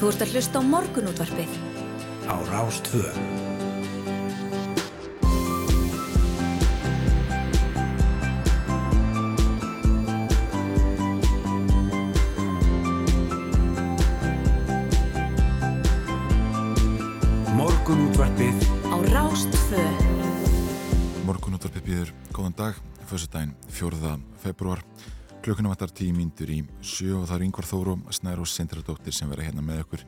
Þú ert að hlusta á morgunútvarpið. Á Rástvö. Morgunútvarpið Á Rástvö. Morgunúttarpið býður góðan dag, fyrstudaginn 4. februar. Klukkuna vantar tíu mínútur í sjö og það er yngvar Þóru Snær og Sindradóttir sem verða hérna með okkur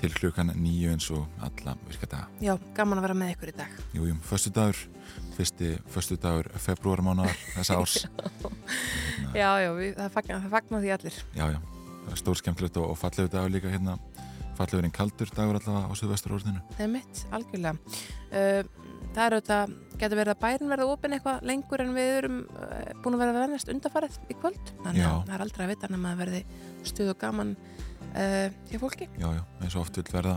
til klukkan nýju eins og alla virkadaga. Já, gaman að vera með ykkur í dag. Jú, jú, fyrstudagur, fyrsti fyrstudagur februarmánaðar þessa árs. Já, já, við, það, fagna, það fagna því allir. Já, já, það er stór skemmtilegt og, og fallegu dagur líka hérna, fallegurinn kaldur dagur allavega á söðvestur orðinu. Það er mitt, algjörlega. Uh, það er auðvitað, getur verið að bærin verða opinn eitthvað lengur en við erum uh, búin að vera að vennast undarfarið í kvöld. Þannig Já. að það er aldrei að vita nema að verði stuð og gaman uh, hjá fólki. Já, já, eins og oft vil verða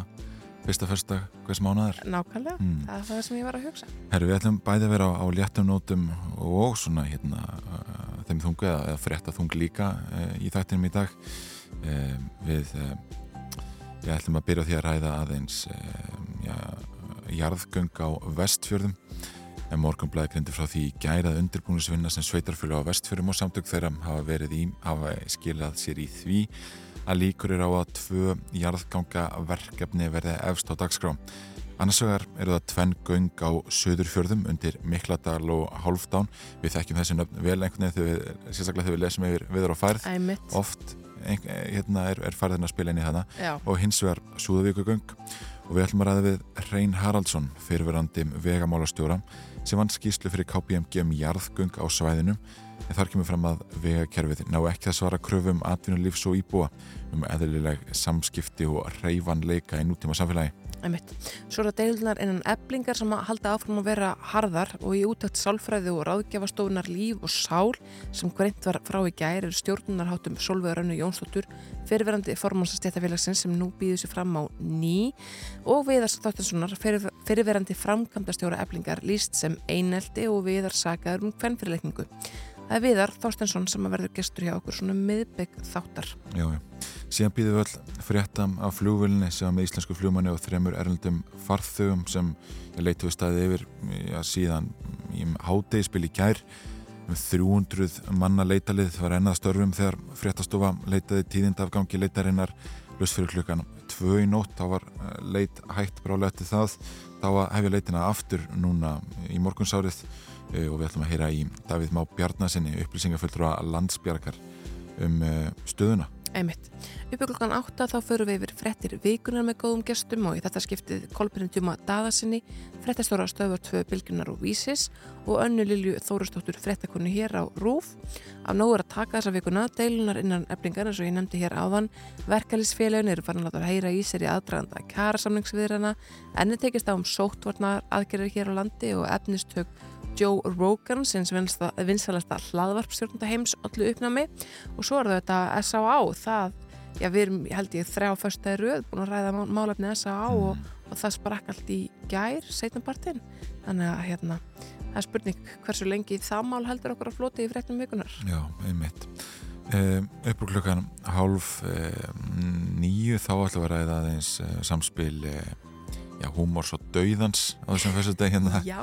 fyrsta fyrsta hvers mánaðar. Nákvæmlega, Mm. það er það sem ég var að hugsa. Herru, við ætlum bæði að vera á, á léttum nótum og svona hérna uh, þeim þungu eða, eða frétta þung líka uh, í þættinum í dag uh, við uh, við ætlum að byrja því að ræða aðeins já, jarðgöng á vestfjörðum en morgunblæði greindi frá því gærað undirbúinisvinna sem sveitarfjölu á vestfjörðum og samtök þeirra hafa verið í hafa skilað sér í því að líkur er á að tvö jarðganga verkefni verði efst á dagskrá Annars vegar eru það tvenn göng á söðurfjörðum undir Mikladal og Hálfdán. Við þekkjum þessi nöfn vel einhvern veginn þegar við, sérstaklega þegar við lesum yfir viður á færð. Æmitt. Oft ein, hérna er, er færðin að spila inn í hana Já. og hins vegar Súðavíkugöng og við ætlum að ræða við Reyn Haraldsson, fyrirverandi vegamálastjóra sem vann skýslu fyrir KPMG um jarðgöng á svæðinu en þar kemur fram að vegakerfið ná ekki að svara kröfum atvinnulífs og íbúa um eðlileg samskipti og reyfanleika í nútíma samfélagi. Einmitt. Svo eru það deildunar innan eblingar sem að halda áfram að vera harðar og í útækt sálfræði og ráðgjafastofunar líf og sál sem greint var frá í gær eru stjórnunarháttum Solveig Rönnu Jónsdóttur fyrirverandi formansastjættafélagsins sem nú býður sér fram á ný og Viðars Þóttinssonar fyrir, fyrirverandi framkvæmdastjóra eblingar líst sem eineldi og Viðar sagaður um hvernfyrirleikningu. Það er Viðar Þorstensson sem að verður gestur hjá okkur svona miðbygg þáttar. Já, já. Síðan býðum við öll fréttam af flugvölinni sem með íslensku flugmanni og þremur erlendum farþögum sem leitu við staðið yfir já, síðan í hátegispil í gær um 300 manna leitalið var ennað störfum þegar fréttastofa leitaði tíðindafgangi leitarinnar lust fyrir klukkan 2 í nótt þá var eh, leit hægt brálega eftir það þá hefja leitina aftur núna í morgunsárið og við ætlum að heyra í Davíð Má Bjarnasinni upplýsingafulltrúa landsbjargar um eh, stöðuna Einmitt. Uppi klokkan 8 þá förum við yfir frettir vikunar með góðum gestum og í þetta skiptið Kolbjörn Tjuma Daðasinni, frettastóra stöðvar tvö bylgunar og vísis og önnu Lilju Þórustóttur frettakonu hér á Rúf. Af nógu er að taka þessa vikuna, deilunar innan eflingar eins og ég nefndi hér áðan, verkefælisfélagin eru farin að heyra í sér í aðdraganda kærasamningsviðrana, enni tekist á um sóttvarnar aðgerðir hér á landi og efnistök Joe Rogan sem vinsalasta hlaðvarpstjórnunda heims allu uppnámi og svo er þetta S.A.A. það, já við erum held ég þrjá fyrsta röð búin að ræða má- málefni S.A.A. og, og það sprakk allt í gær setnapartin, þannig að hérna það er spurning hversu lengi það mál heldur okkur að floti í fréttum vikunar Já, einmitt. Um, upp úr klukkan hálf um, nýju þá ætlum við að ræða aðeins uh, samspil uh, já, húmors og dauðans á þessum fyrstu dag hérna. Já,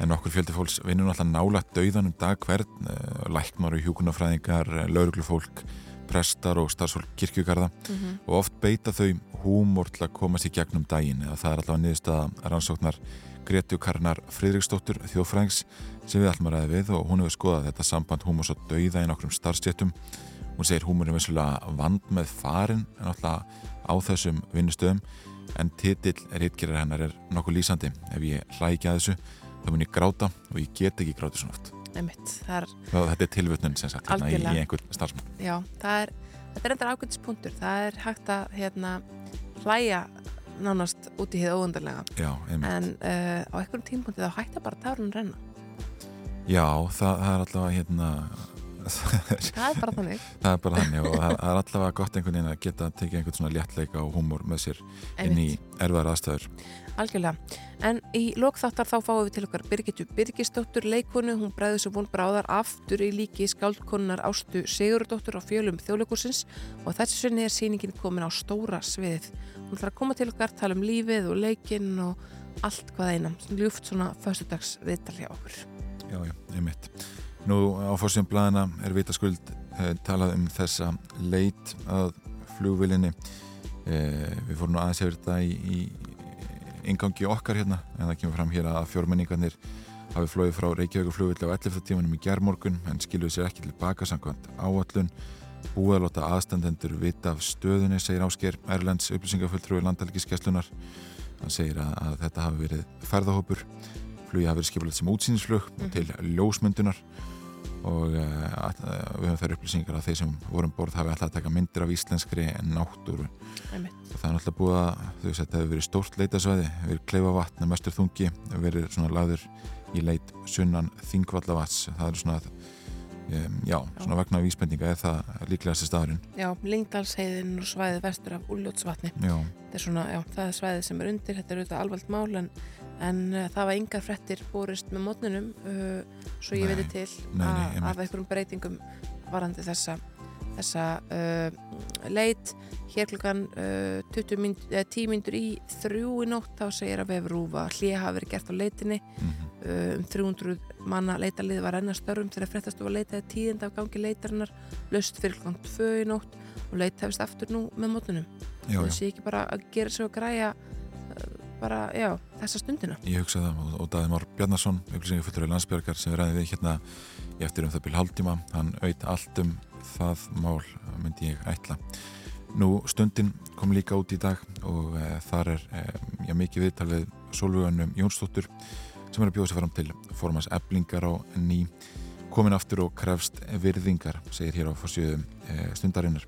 en okkur fjöldi fólks vinnur alltaf nálagt dauðan um dag hvern uh, læknar og hjúkunarfræðingar, uh, lauruglufólk prestar og starfsfólk kirkjugarða Mhm. og oft beita þau húmor til að komast í gegnum daginn. Eða það er alltaf niðurstaða rannsóknar Gretu Karnar Friðriksdóttur þjóðfræðings sem við ætlum að ræða við og hún hefur skoðað þetta samband húmors og dauða í nokkrum starfstjéttum hún segir húmor er vissulega vand með farin en alltaf á þessum vinnustöðum en titill reitgerar hennar er nokkuð lýsandi. Ef ég hlæ ekki að þessu þá mun ég gráta og ég get ekki grátið svona oft einmitt, er þetta er tilvötnun sem sagt hérna í, í einhver starfsmann Já, það er, þetta er endur ákveðispunktur. Það er hægt að hérna, hlæja nánast út í hið óundarlega. Já. En uh, á einhverjum tímpunkti þá hætta bara tárun renna. Já, það, það er alltaf hérna það er bara þannig það er bara þannig og það er allavega gott einhvern veginn að geta að tekið einhvern svona léttleika og húmor með sér inn í erfæðar aðstæður Algjörlega, en í lokþáttar þá fáum við til okkar Birgitu Birgisdóttur leikonu, hún bræður sem von bráðar aftur í líki skáldkonunar Ástu Sigurdóttur á fjölum þjóðleikursins og þessi sunni er síningin komin á stóra sviðið. Hún ætlar að koma til okkar, tala um lífið og leikinn og allt hvað eina, ljúft svona föstudags viðtal hjá okkur. Já, já, einmitt. Nú á fórsum blæðina er vitaskuld eh, talað um þessa leit að flugvilinni. Eh, við fórum aðeins yfir þetta í, í ingangi okkar hérna en það kemur fram hér að fjórmenningarnir hafi flóið frá Reykjavík flugvill á 11. tímanum í gerðmorgun en skiluði sér ekki til baka samkvæmt áallun búið að láta aðstandendur vita af stöðunni, segir Ásker Erlends upplýsingafulltrúi landalgiskeslunar hann segir að, að þetta hafi verið ferðahópur. Flugi hafi verið skipilegt sem útsýnisflug mm til ljósmyndunar og uh, að, við höfum þær upplýsingar að þeir sem vorum borð hafi alltaf að taka myndir af íslenskri náttúru. Og það er alltaf búið að þau veist að þetta hefur verið stórt leitasvæði verið kleifa vatn, mestur þungi verið svona laður í leit sunnan þingvallavats það er svona um, já, svona vegna vísbendinga eða það líklegast er staðurinn. Já, Lingdalsheiðin og svæðið vestur af Úljótsvatni það er svona, já, það er svæðið sem er undir þetta er auðvitað alvalt mál en, en uh, það var yngar frettir borist með mótnunum uh, svo ég veitir til nei, af einhverjum breytingum varandi þessa þessa uh, leit. Hér klukkan uh, mynd, eh, 10 mindur í þrjú í nótt þá segir að vefrúfa hlið hafi verið gert á leitinni. Uh, um 300 manna leitarlið var enna störrum þegar frettastu var leitaði tíðind af gangi leitarinnar löst fyrir klukkan 2 í nótt og leit hefist aftur nú með mótunum það sé ekki bara að gera svo að græja bara, já, þessa stundina. Ég hugsaði það og, Daði Mór Bjarnason upplýsingi fullur í landsbjörgar sem við ræðum við hérna í eftir um það byrj haldtíma hann auðt allt um það mál myndi ég ætla. Nú stundin kom líka út í dag og e, þar er e, já, mikið viðtal við Solvögunum Jónsdóttur sem er að bjóða sér fram til formans eblingar á ný komin aftur og krefst virðingar segir hér á fórsjöðum e, stundarinnar.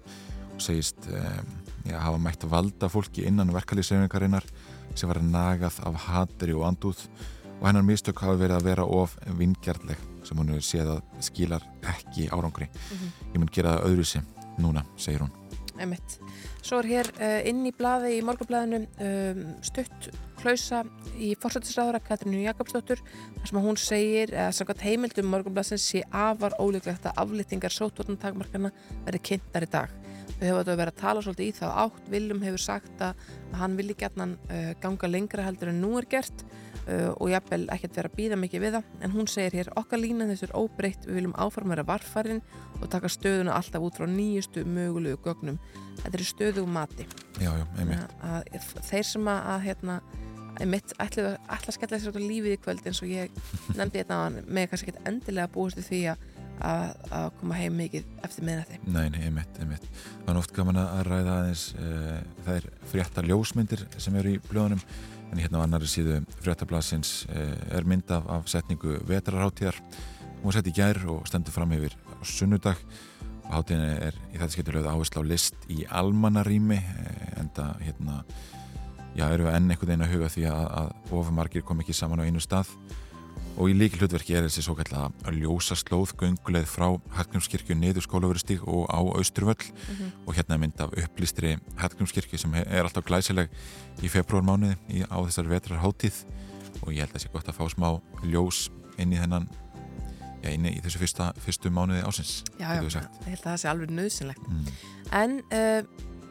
Og segist já, hafa mætt valda fólki innan verkalýsreifingarinnar sem var nagað af hatri og andúð og hennar mistök hafi verið að vera of vingjarleg sem hún hefur séð að skilar ekki árangri mm -hmm. ég mun gera það öðru sem núna, segir hún Einmitt. Svo er hér uh, inn í blaði í morgablaðinu um, stutt klausa í fórsættisræðara Katrínu Jakobsdóttur þar sem hún segir að samkvæmt heimildum morgablaðsins sé afar ólíklegt að aflýtingar sótvornantakmarkana verði kynntar í dag. Við höfum að vera að tala svolítið í það átt. Viljum hefur sagt að hann vilji gætna uh, ganga lengra heldur en nú er gert uh, og jafnvel ekkert vera að býða mikið við það. En hún segir hér okkar lína þessu er óbreytt. Við viljum áfram vera varfarinn og taka stöðuna alltaf út frá nýjustu mögulegu gögnum. Þetta er stöðu og mati. Já, já, að, að, þeir sem að, að hérna, einmitt ætla að skella sér út á lífið í kvöld eins og ég nefndi hérna með kannski ekki endilega búist því að að koma heim mikið eftir miðnætti. Nei, nei, einmitt, einmitt. Það er oft gaman að ræða aðeins uh, það er fréttar ljósmyndir sem eru í blöðunum en hérna á annari síðu fréttablasins eh, er mynd af, af setningu vetrarháttíðar hún var sett í gær og stendur fram yfir sunnudag. Og háttíðin er í þetta skemmtilega áherslu á list í almanarými eh, en það hérna já, eru enn einhvern veginn að huga því að, að ofumarkir kom ekki saman á einu stað og í líki hlutverki er þessi svo kallega ljósa slóð gönguleið frá Hallgrímskirkju niður skólaverustík og á Austruvöll mm -hmm. og hérna er mynd af upplýstri Hallgrímskirkju sem er alltaf glæsileg í februarmániði á þessar vetrar háttíð og ég held að það sé gott að fá smá ljós inn í þennan já, inn í þessu fyrsta, fyrstu mánuði ásins Já, já, ég held að það sé alveg nöðsynlegt mm. en uh,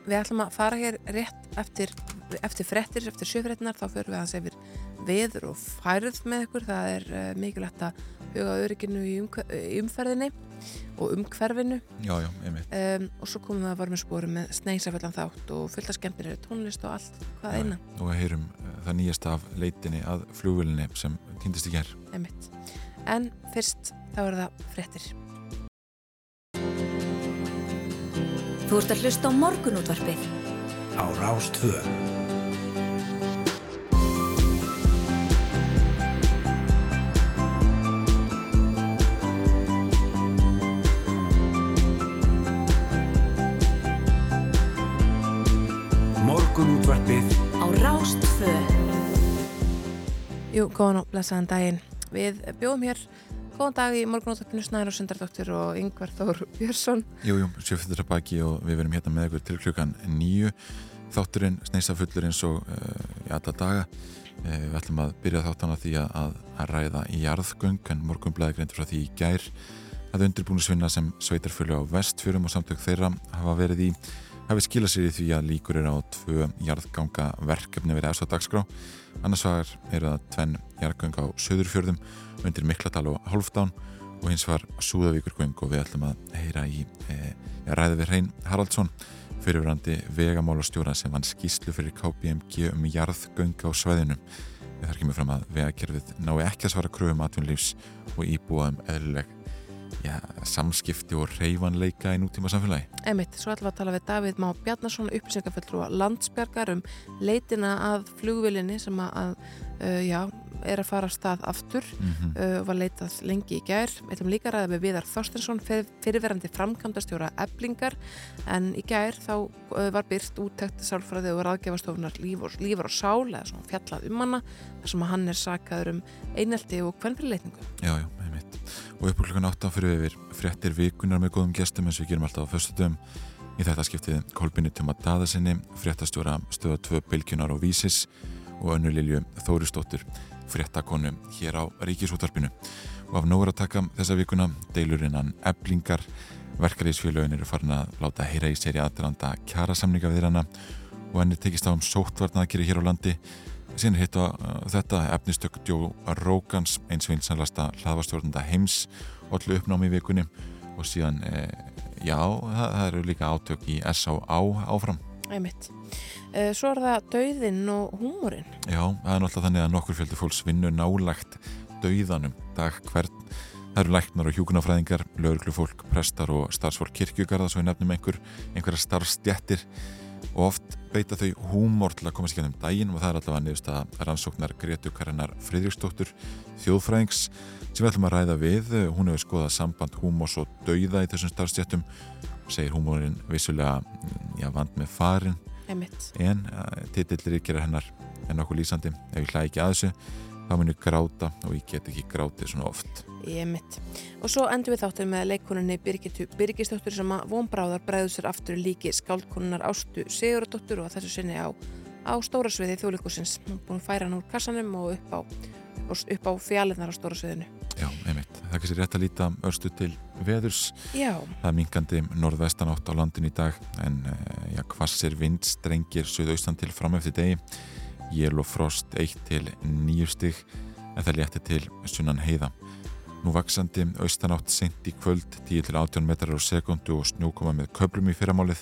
við ætlum að fara hér rétt eftir, eftir frettir, eftir sjöfrettinar þá förum við að segja veður og færð með ykkur. Það er uh, mikilvægt að huga örygginu í, umferðinni og umhverfinu. Já, já, um, og svo komum við að varma spóru með sneisaföllan þátt og fullt af skemmtir tónlist og allt hvað eina. Og við heyrum uh, það nýjast af leitinni að flugvölinni sem týndist í gerð en fyrst þá er það frettir Þú ert að hlusta á morgunútvarpið. Á Rástvöð morgunútvarpið. Á Rástfö Jú, góðan og blessaðan daginn. Við bjóðum hér Góðan dag í morgunóttarpinu Snæður og Sundardóttir og Yngvar Þór Björnsson. Jújú, sjöfittur að baki og við verum hérna með ykkur til klukkan nýju. Þátturinn sneisa fullur eins og uh, í alla daga. Uh, við ætlum að byrja þáttana því að, að ræða í jarðgöng en morgunblæði greintur frá því í gær að undirbúinusvinna sem sveitarfjölu á vestfjörum og samtök þeirra hafa verið í hafi skilað sér í því að líkur er á tvö jarðganga verkefni verið aðstáð dagskrá. Annars var er það tvenn jarðgöng á söðurfjörðum undir Mikladal og Hálfdán og hins var Súðavíkurgöng og við ætlum að heyra í e, ræði við Hrein Haraldsson fyrirverandi vegamálastjóra sem vann skýslu fyrir KPMG um jarðgöng á sveðinu. Við þarf ekki með fram að vegakerfið nái ekki að svara kröfum atvinnlífs og íbúaðum eðlileg já, samskipti og reyfanleika í nútíma samfélagi. Emitt, svo ætlum við að tala við Davíð Má Bjarnason, upplýsingaföllur og landsbergar um leitina að flugvilinni sem að, uh, já, er að fara á stað aftur. Mm -hmm. uh, var leitað lengi í gær. Eitthvað líka ræða með Viðar Þorstensson fyr, fyrirverandi framkvæmdastjóra eblingar en í gær þá uh, var byrt úttækt sálfræði og ráðgjafastofunar lífur, lífur og sál eða svona fjallað um hana þar sem hann er sakaður um einelti og hvernfyrirleitningu Já, já, og upp á klukkan 8 fyrir við fréttir vikunar með góðum gestum eins og við gerum alltaf á föstutum í þetta skiptið Kolbini Tuma Daðarsinni fréttastjóra stöða 2 Bilgjunar og Vísis og önnu Lilju Þóristóttur fréttakonu hér á Ríkisúttarpinu og af nógur að taka þessa vikuna deilurinnan eblingar verkarísfélögin eru farin að láta heyra í séri aðranda kjara samninga við hana og henni tekist á um sóttvarnakeri hér á landi síðan hitt á þetta efnistök Djó Rókans eins vinsanlasta hlaðvastjórnanda heims allu uppnámi í vikunni og síðan e, já, það, það eru líka átök í S.A.A. áfram Æmitt. Eh, svo er það dauðinn og húmórin. Já, það er náttúrulega þannig að nokkur fjöldi fólks vinnur nálagt dauðanum dag hvern. Það eru læknar og hjúkunafræðingar, lögurklu fólk, prestar og starfsfólk kirkjugarða svo við nefnum einhver, einhverja starfstjættir og oft beita þau húmór til að koma sér gennum daginn og það er allavega nefnst að rannsóknar Gretu Karinnar Fridriksdóttur þjóðfræðings sem við ætlum að ræða við. Hún hefur skoðað samband húmós og dauða í þessum starfstjættum segir húmórin vissulega já, vand með farin Einmitt. en uh, titillir ykkur hennar er nokkuð lýsandi ef ég hlæði ekki að þessu þá mun ég gráta og ég get ekki grátið svona oft Einmitt. og svo endur við þáttur með leikoninni Birgitu Birgisdóttur sem að vonbráðar bregður sér aftur líki skáldkonunar Ástu Siguradóttur og þessu sinni á, á stóra sviði þjóðleikusins hún búin að færa hann úr kassanum og upp á, upp á fjallinnar á stóra sviðinu Já, einmitt. Það er kannski rétt að líta örstu til veðurs. Já. Það er mingandi norðvestan átt á landin í dag en eh, já, hvassir vindstrengir söðaustan til fram eftir degi. Jél og frost 1 til 9 stig en það létti til sunnan heiða. Nú vaksandi austan átt sent í kvöld 10 til 18 metrar á sekundu og snúkoma með köplum í fyrramálið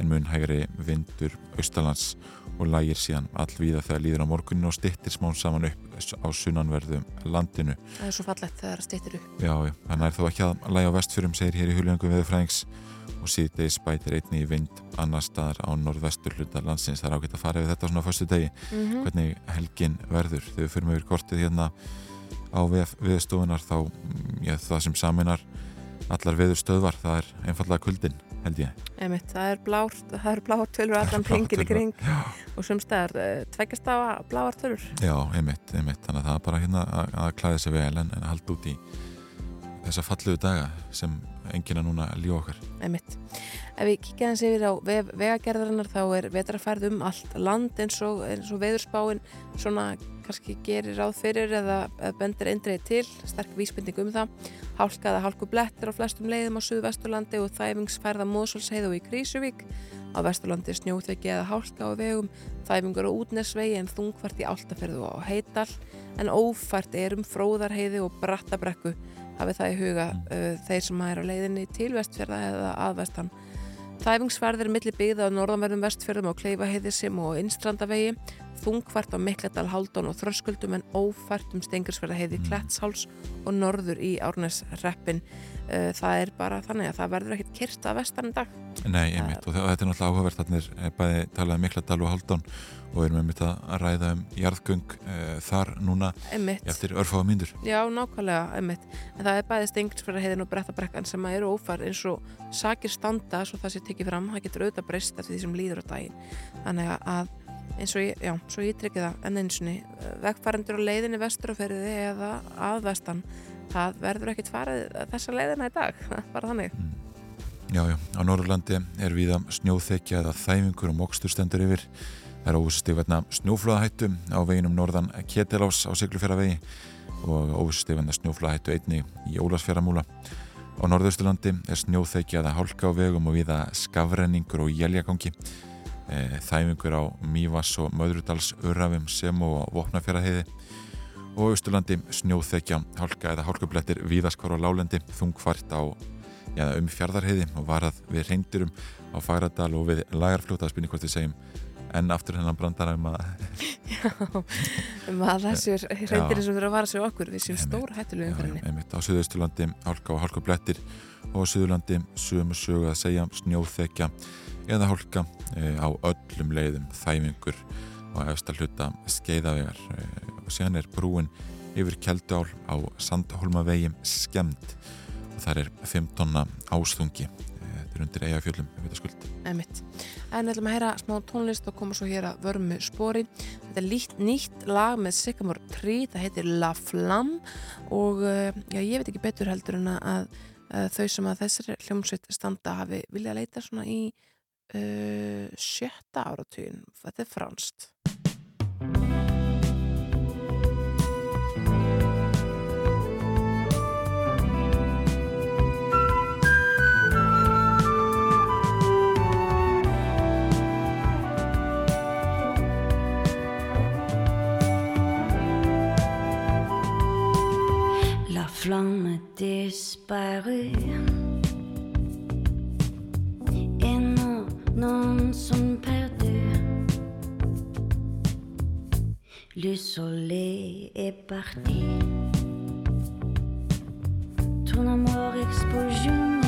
en mun hægri vindur austalands og lægir síðan allvíða þegar líður á morgunin og stittir smán saman upp á sunnanverðum landinu. Það er svo fallegt þegar það stittir upp. Já, þannig er þó ekki að lægja á vestfjörum, segir hér í huljöngum viðfræðings og síðdeis bætir einni í vind annar staðar á norðvestur hluta landsins. Það er ágætt að fara við þetta svona fyrstu degi, mm -hmm. hvernig helgin verður. Þegar við fyrir með yfir kortið hérna á viðstofunar þá, já, það sem saminar allar viður stöðvar, það er einfallega kuldin held ég. Einmitt, það er blár, það er blár tölur allan hringin í kring já. og sumstæðar uh, tveggjast á bláar tölur. Já, einmitt, einmitt, þannig að það er bara hérna að, að klæða sig vel en, en halda út í þessa falluðu daga sem engina núna lífa okkar. Einmitt. Ef við kíkja hans yfir á vegagerðarinnar þá er vetrafærð um allt land eins og, eins og veðurspáin svona kannski gerir ráð fyrir eða bendir eindreið til, sterk vísbending um það. Hálkaða hálku blettir á flestum leiðum á Suðvesturlandi og þæfingsfærða Mósulsheiðu í Krísuvík. Á Vesturlandi snjóþveki eða hálka á vegum, þæfingur á útnesvegi en þungfært í áltaferðu og heidal en ófært er um fróðarheiði og brattabrekku hafið það í huga uh, þeir sem er á leiðinni til vestfjörða eða aðvestan. Þæfingsferðir millir byggða á norðanverðum vestfjörðum á Kleifaheiði sem og Innstrandavegi, þungfært á Mikledal, Haldón og Þröskuldum en ófært um Stengursferðaheiði, mm. Klettsháls og norður í Árnesreppin. Uh, það er bara þannig að það verður ekkert kyrst að vestan dag. Nei, einmitt og þetta er náttúrulega áhugavert þannig að bæði talaði um Mikledal og Haldón og erum við mitt að ræða um jarðgöng uh, þar núna einmitt. eftir örfáða myndur. Já, nákvæmlega, einmitt. En það er bæði Stengursferðaheiðin og Brettabrekkan sem eru ófær eins og sakir standa svo það sé tekið fram, það getur auðvitað breyst eftir því sem líður á daginn. Þannig að eins og ég, já, svo ég tryggja það enn einsinni, vegfærandur á leiðinni vesturaferiði eða að vestan það verður ekkit farið þessa leiðina í dag, bara þannig mm. Já, já, á Norrlandi er viða snjóþekja eða þæfingur og mokstur stendur yfir. Það er óstífverna snjóflóðahættu á veginum norðan Ketilás á Siglufjörðavegi og óstífverna snjóflóðahættu einni í Ólasfjörðamúla á Norðausturlandi er snjóþekja eða hálka á vegum og viða skafrenningur og jæljagangi e, þæfingur á Mývas og Möðrudals Urrafum sem og Vopnafjörðaheiði og Austurlandi snjóþekja hálka eða hálkublettir viðaskvar á Lálendi þungfart á ja, um fjardarheiði og varað við reyndurum á Fagradal og við lagarfljóta að spynja hvort við segjum en aftur hennan brandar um að Já, um að þessir reyndir sem þurfa að vara sig okkur við séum stór hættulegu umfærinni Á Suðausturlandi hálka og hálkublettir og á Suðurlandi sögum sögu að segja snjóþekja eða hálka e, á öllum leiðum þæfingur og eftir að hluta skeiðavegar. E, og síðan er brúin yfir Kjeldál á Sandholmavegi skemmt það er 15 ástungi þetta er undir eigafjöldum en við ætlum að heyra smá tónlist og koma svo hér að vörmu spori. Þetta er líkt nýtt lag með Sycamore Tree, það heitir La Flamme. Og eh, já, ég veit ekki betur heldur en að, að þau sem að þessari hljómsveit standa hafi vilja að leita svona í uh, sjötta áratugin þetta er franst flamme disparue. Et non, non sont perdus. Le soleil est parti. Ton amour explosion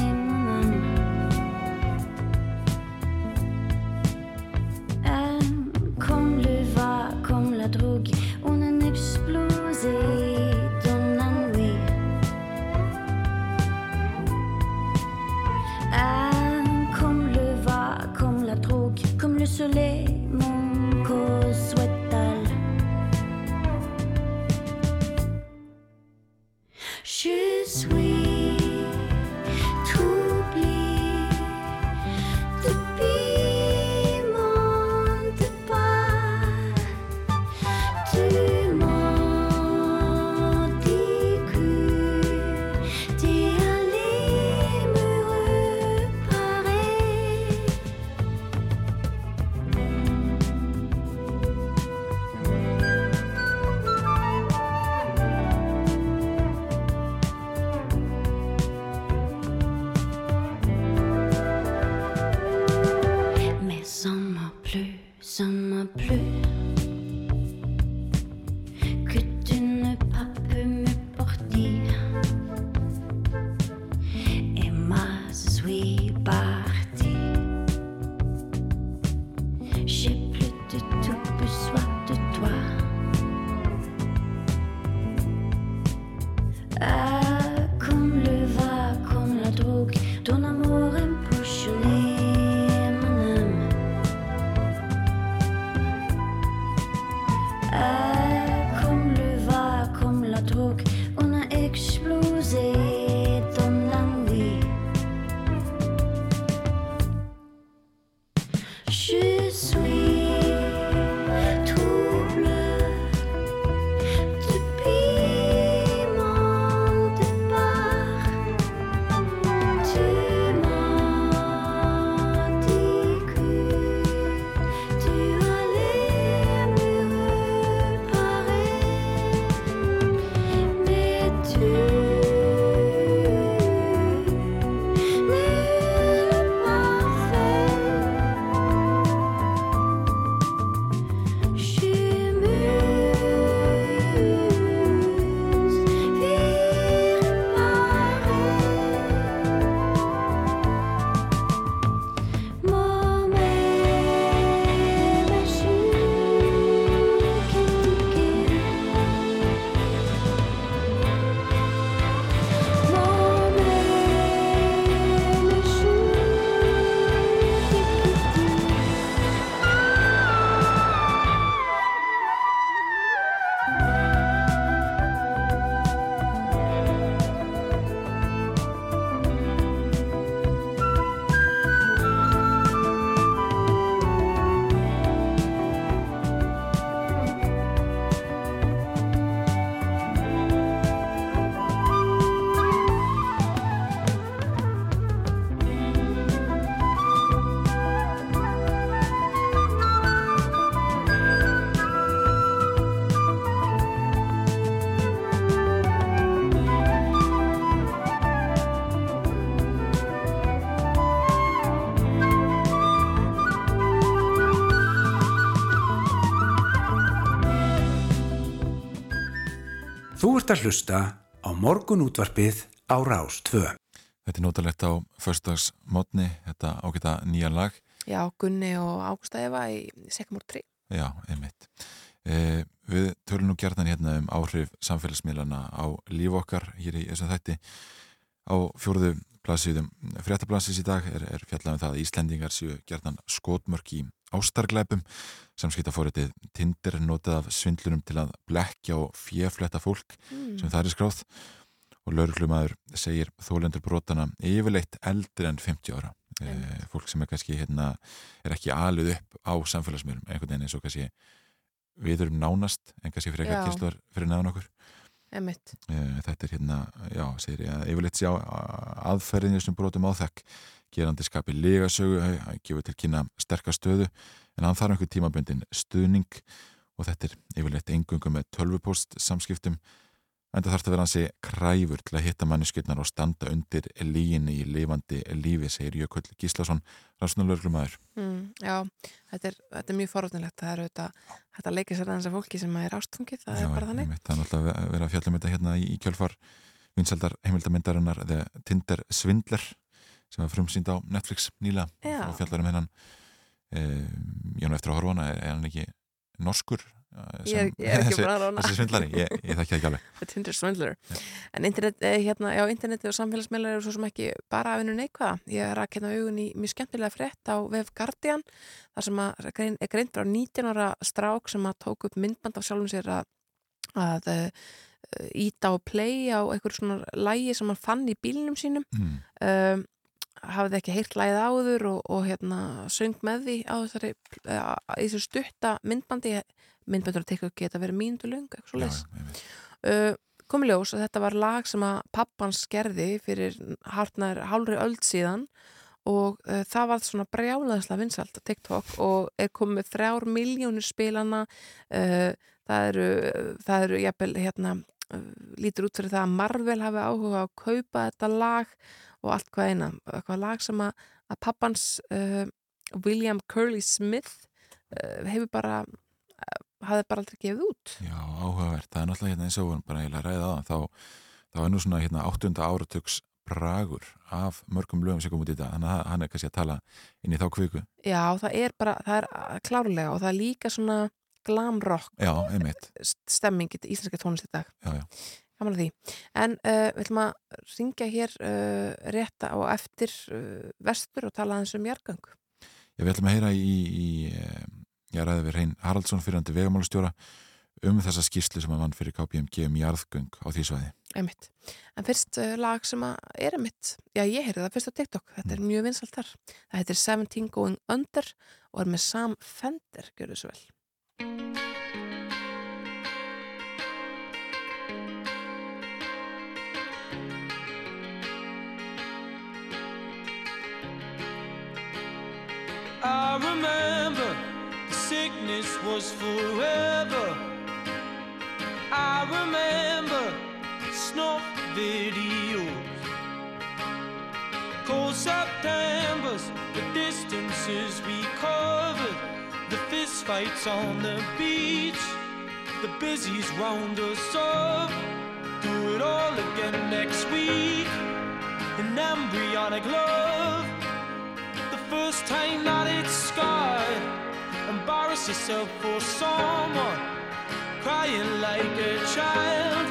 soleil ert að hlusta á morgun útvarpið á Rás 2. Þetta er notalegt á förstagsmotni, þetta ágæta nýja lag. Já, Gunni og Ágústa Eva í Sekamór 3. Já, einmitt. E, við tölum nú gerðan hérna um áhrif samfélagsmiðlana á líf okkar hér í þessum þætti á fjóruðu blaðsýðum fréttablaðsins í dag er, er fjallað um það að Íslendingar séu gerðan skotmörk í ástarglæpum. Samskiptafóritið Tinder notað af svindlunum til að blekja og fjefletta fólk mm. sem það er skráð. Og lauruglumæður segir þólendur brotana yfirleitt eldri en 50 ára. E, fólk sem er kannski hérna, er ekki alveg upp á samfélagsmiðlum einhvern veginn eins og kannski við erum nánast en kannski fyrir eitthvað kynsluar fyrir neðan okkur Emitt. þetta er hérna, já, segir ég yfirleitt sjá aðferðinir sem brotum áþekk gerandi skapi legasögu að gefa til kynna sterkastöðu en hann þarf einhver tímaböndin stuðning. Og þetta er yfirleitt engungum með tölvupost samskiptum en það þarf að vera hansi kræfur til að hitta manneskjöldnar og standa undir líginni í lifandi lífi, segir Jökull Gíslason rannsóknarlörglumæður. Mm, já, þetta er, þetta er mjög forhóttnilegt það er auðvitað, þetta leikir sér aðeins af fólki sem er ástfungið, það já, er bara þannig. Það er náttúrulega að vera að fjalla um þetta hérna í, í kjölfar vinsaldar heimildamindarinnar The Tinder Svindler sem var frumsýnd á Netflix nýla og fjallar um hennan eh, Jánu eftir að horfa hana er, er hann ekki norskur Ég, ég er ekki bara að rána þessi svindlari, ég, ég þekki það ekki alveg. Þetta er svindlar En internet, eh, hérna, já, interneti og samfélagsmiðlar eru svo sem ekki bara að vinna neikvæða. Ég að kenna augun í mjög skemmtilega frétt á Vef Guardian þar sem að er greint frá 19 ára strák sem að tók upp myndband af sjálfum sér að, að íta eh, og play á einhverjum svona lægi sem hann fann í bílinum sínum. Mm. um, hafði ekki heyrt lægið áður og, og hérna söng með því á þessari eh, í þessu stutta myndbandi myndböndur að tekja ekki að vera mínundu lung eitthvað svo les uh, komið ljós að þetta var lag sem að pappans gerði fyrir hartnar hálfri öll síðan og uh, það var svona brjálaðislega vinsalt á TikTok og er komið þrjár miljónir spilana uh, það eru það eru jæfnvel hérna uh, lítur út fyrir það að Marvel hafi áhuga að kaupa þetta lag og allt hvað eina, eitthvað lag sem að, að pappans uh, William Curly Smith uh, hefur bara hafði bara aldrei gefið út. Já, áhugavert, það er náttúrulega hérna eins og bara eiginlega ræðið á það þá, þá er nú svona hérna áttunda áratöks bragur af mörgum lögum sem kom út í þetta þannig að hann er kannski að tala inn í þá kviku. Já, það er bara, það er klárlega og það er líka svona glam rock Já, einmitt. stemming í íslenska tónlist í dag. Já, já. En uh, við ætlum að ringja hér uh, rétta og eftir uh, vestur og tala aðeins um jargang. Já, við ætlum að heyra í, í ég ræði við Reyn Haraldsson fyrir handi vegamálustjóra um þessa skýrslu sem að mann fyrir KPMG um jarðgöng á því svæði. Emitt. En fyrst uh, lag sem að er emitt, já ég heyrði það fyrst á TikTok, þetta mm. er mjög vinsalt þar. Það heitir 17 Going Under og er með Sam Fender, gjör þessu vel. I sickness was forever. I remember snuff videos, cold Septembers, the distances we covered, the fist fights on the beach, the busies round us up. Do it all again next week. An embryonic love, the first time that it's scarred embarrass yourself for someone, crying like a child.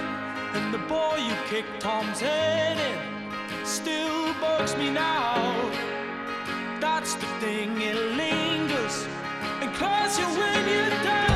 And the boy you kicked Tom's head in still bugs me now. That's the thing, it lingers and claws you when you're down.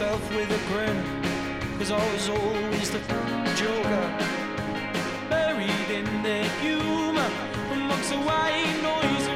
With a grin, cause I was always the joker. Buried in the humor, amongst the white noise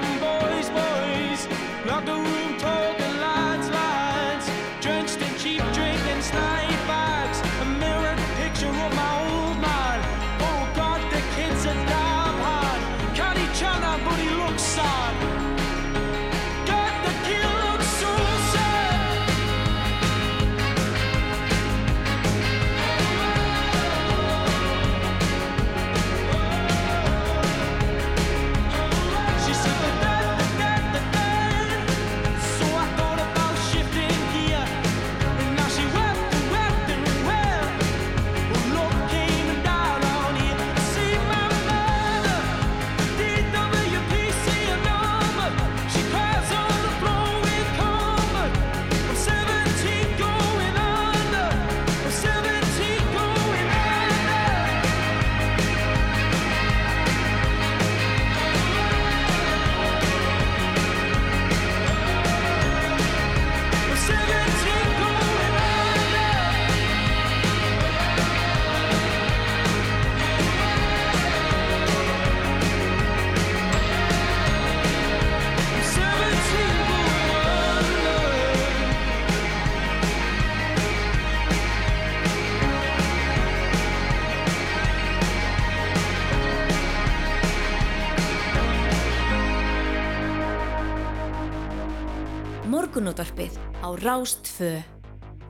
Morgunútvarpið á Rástfö.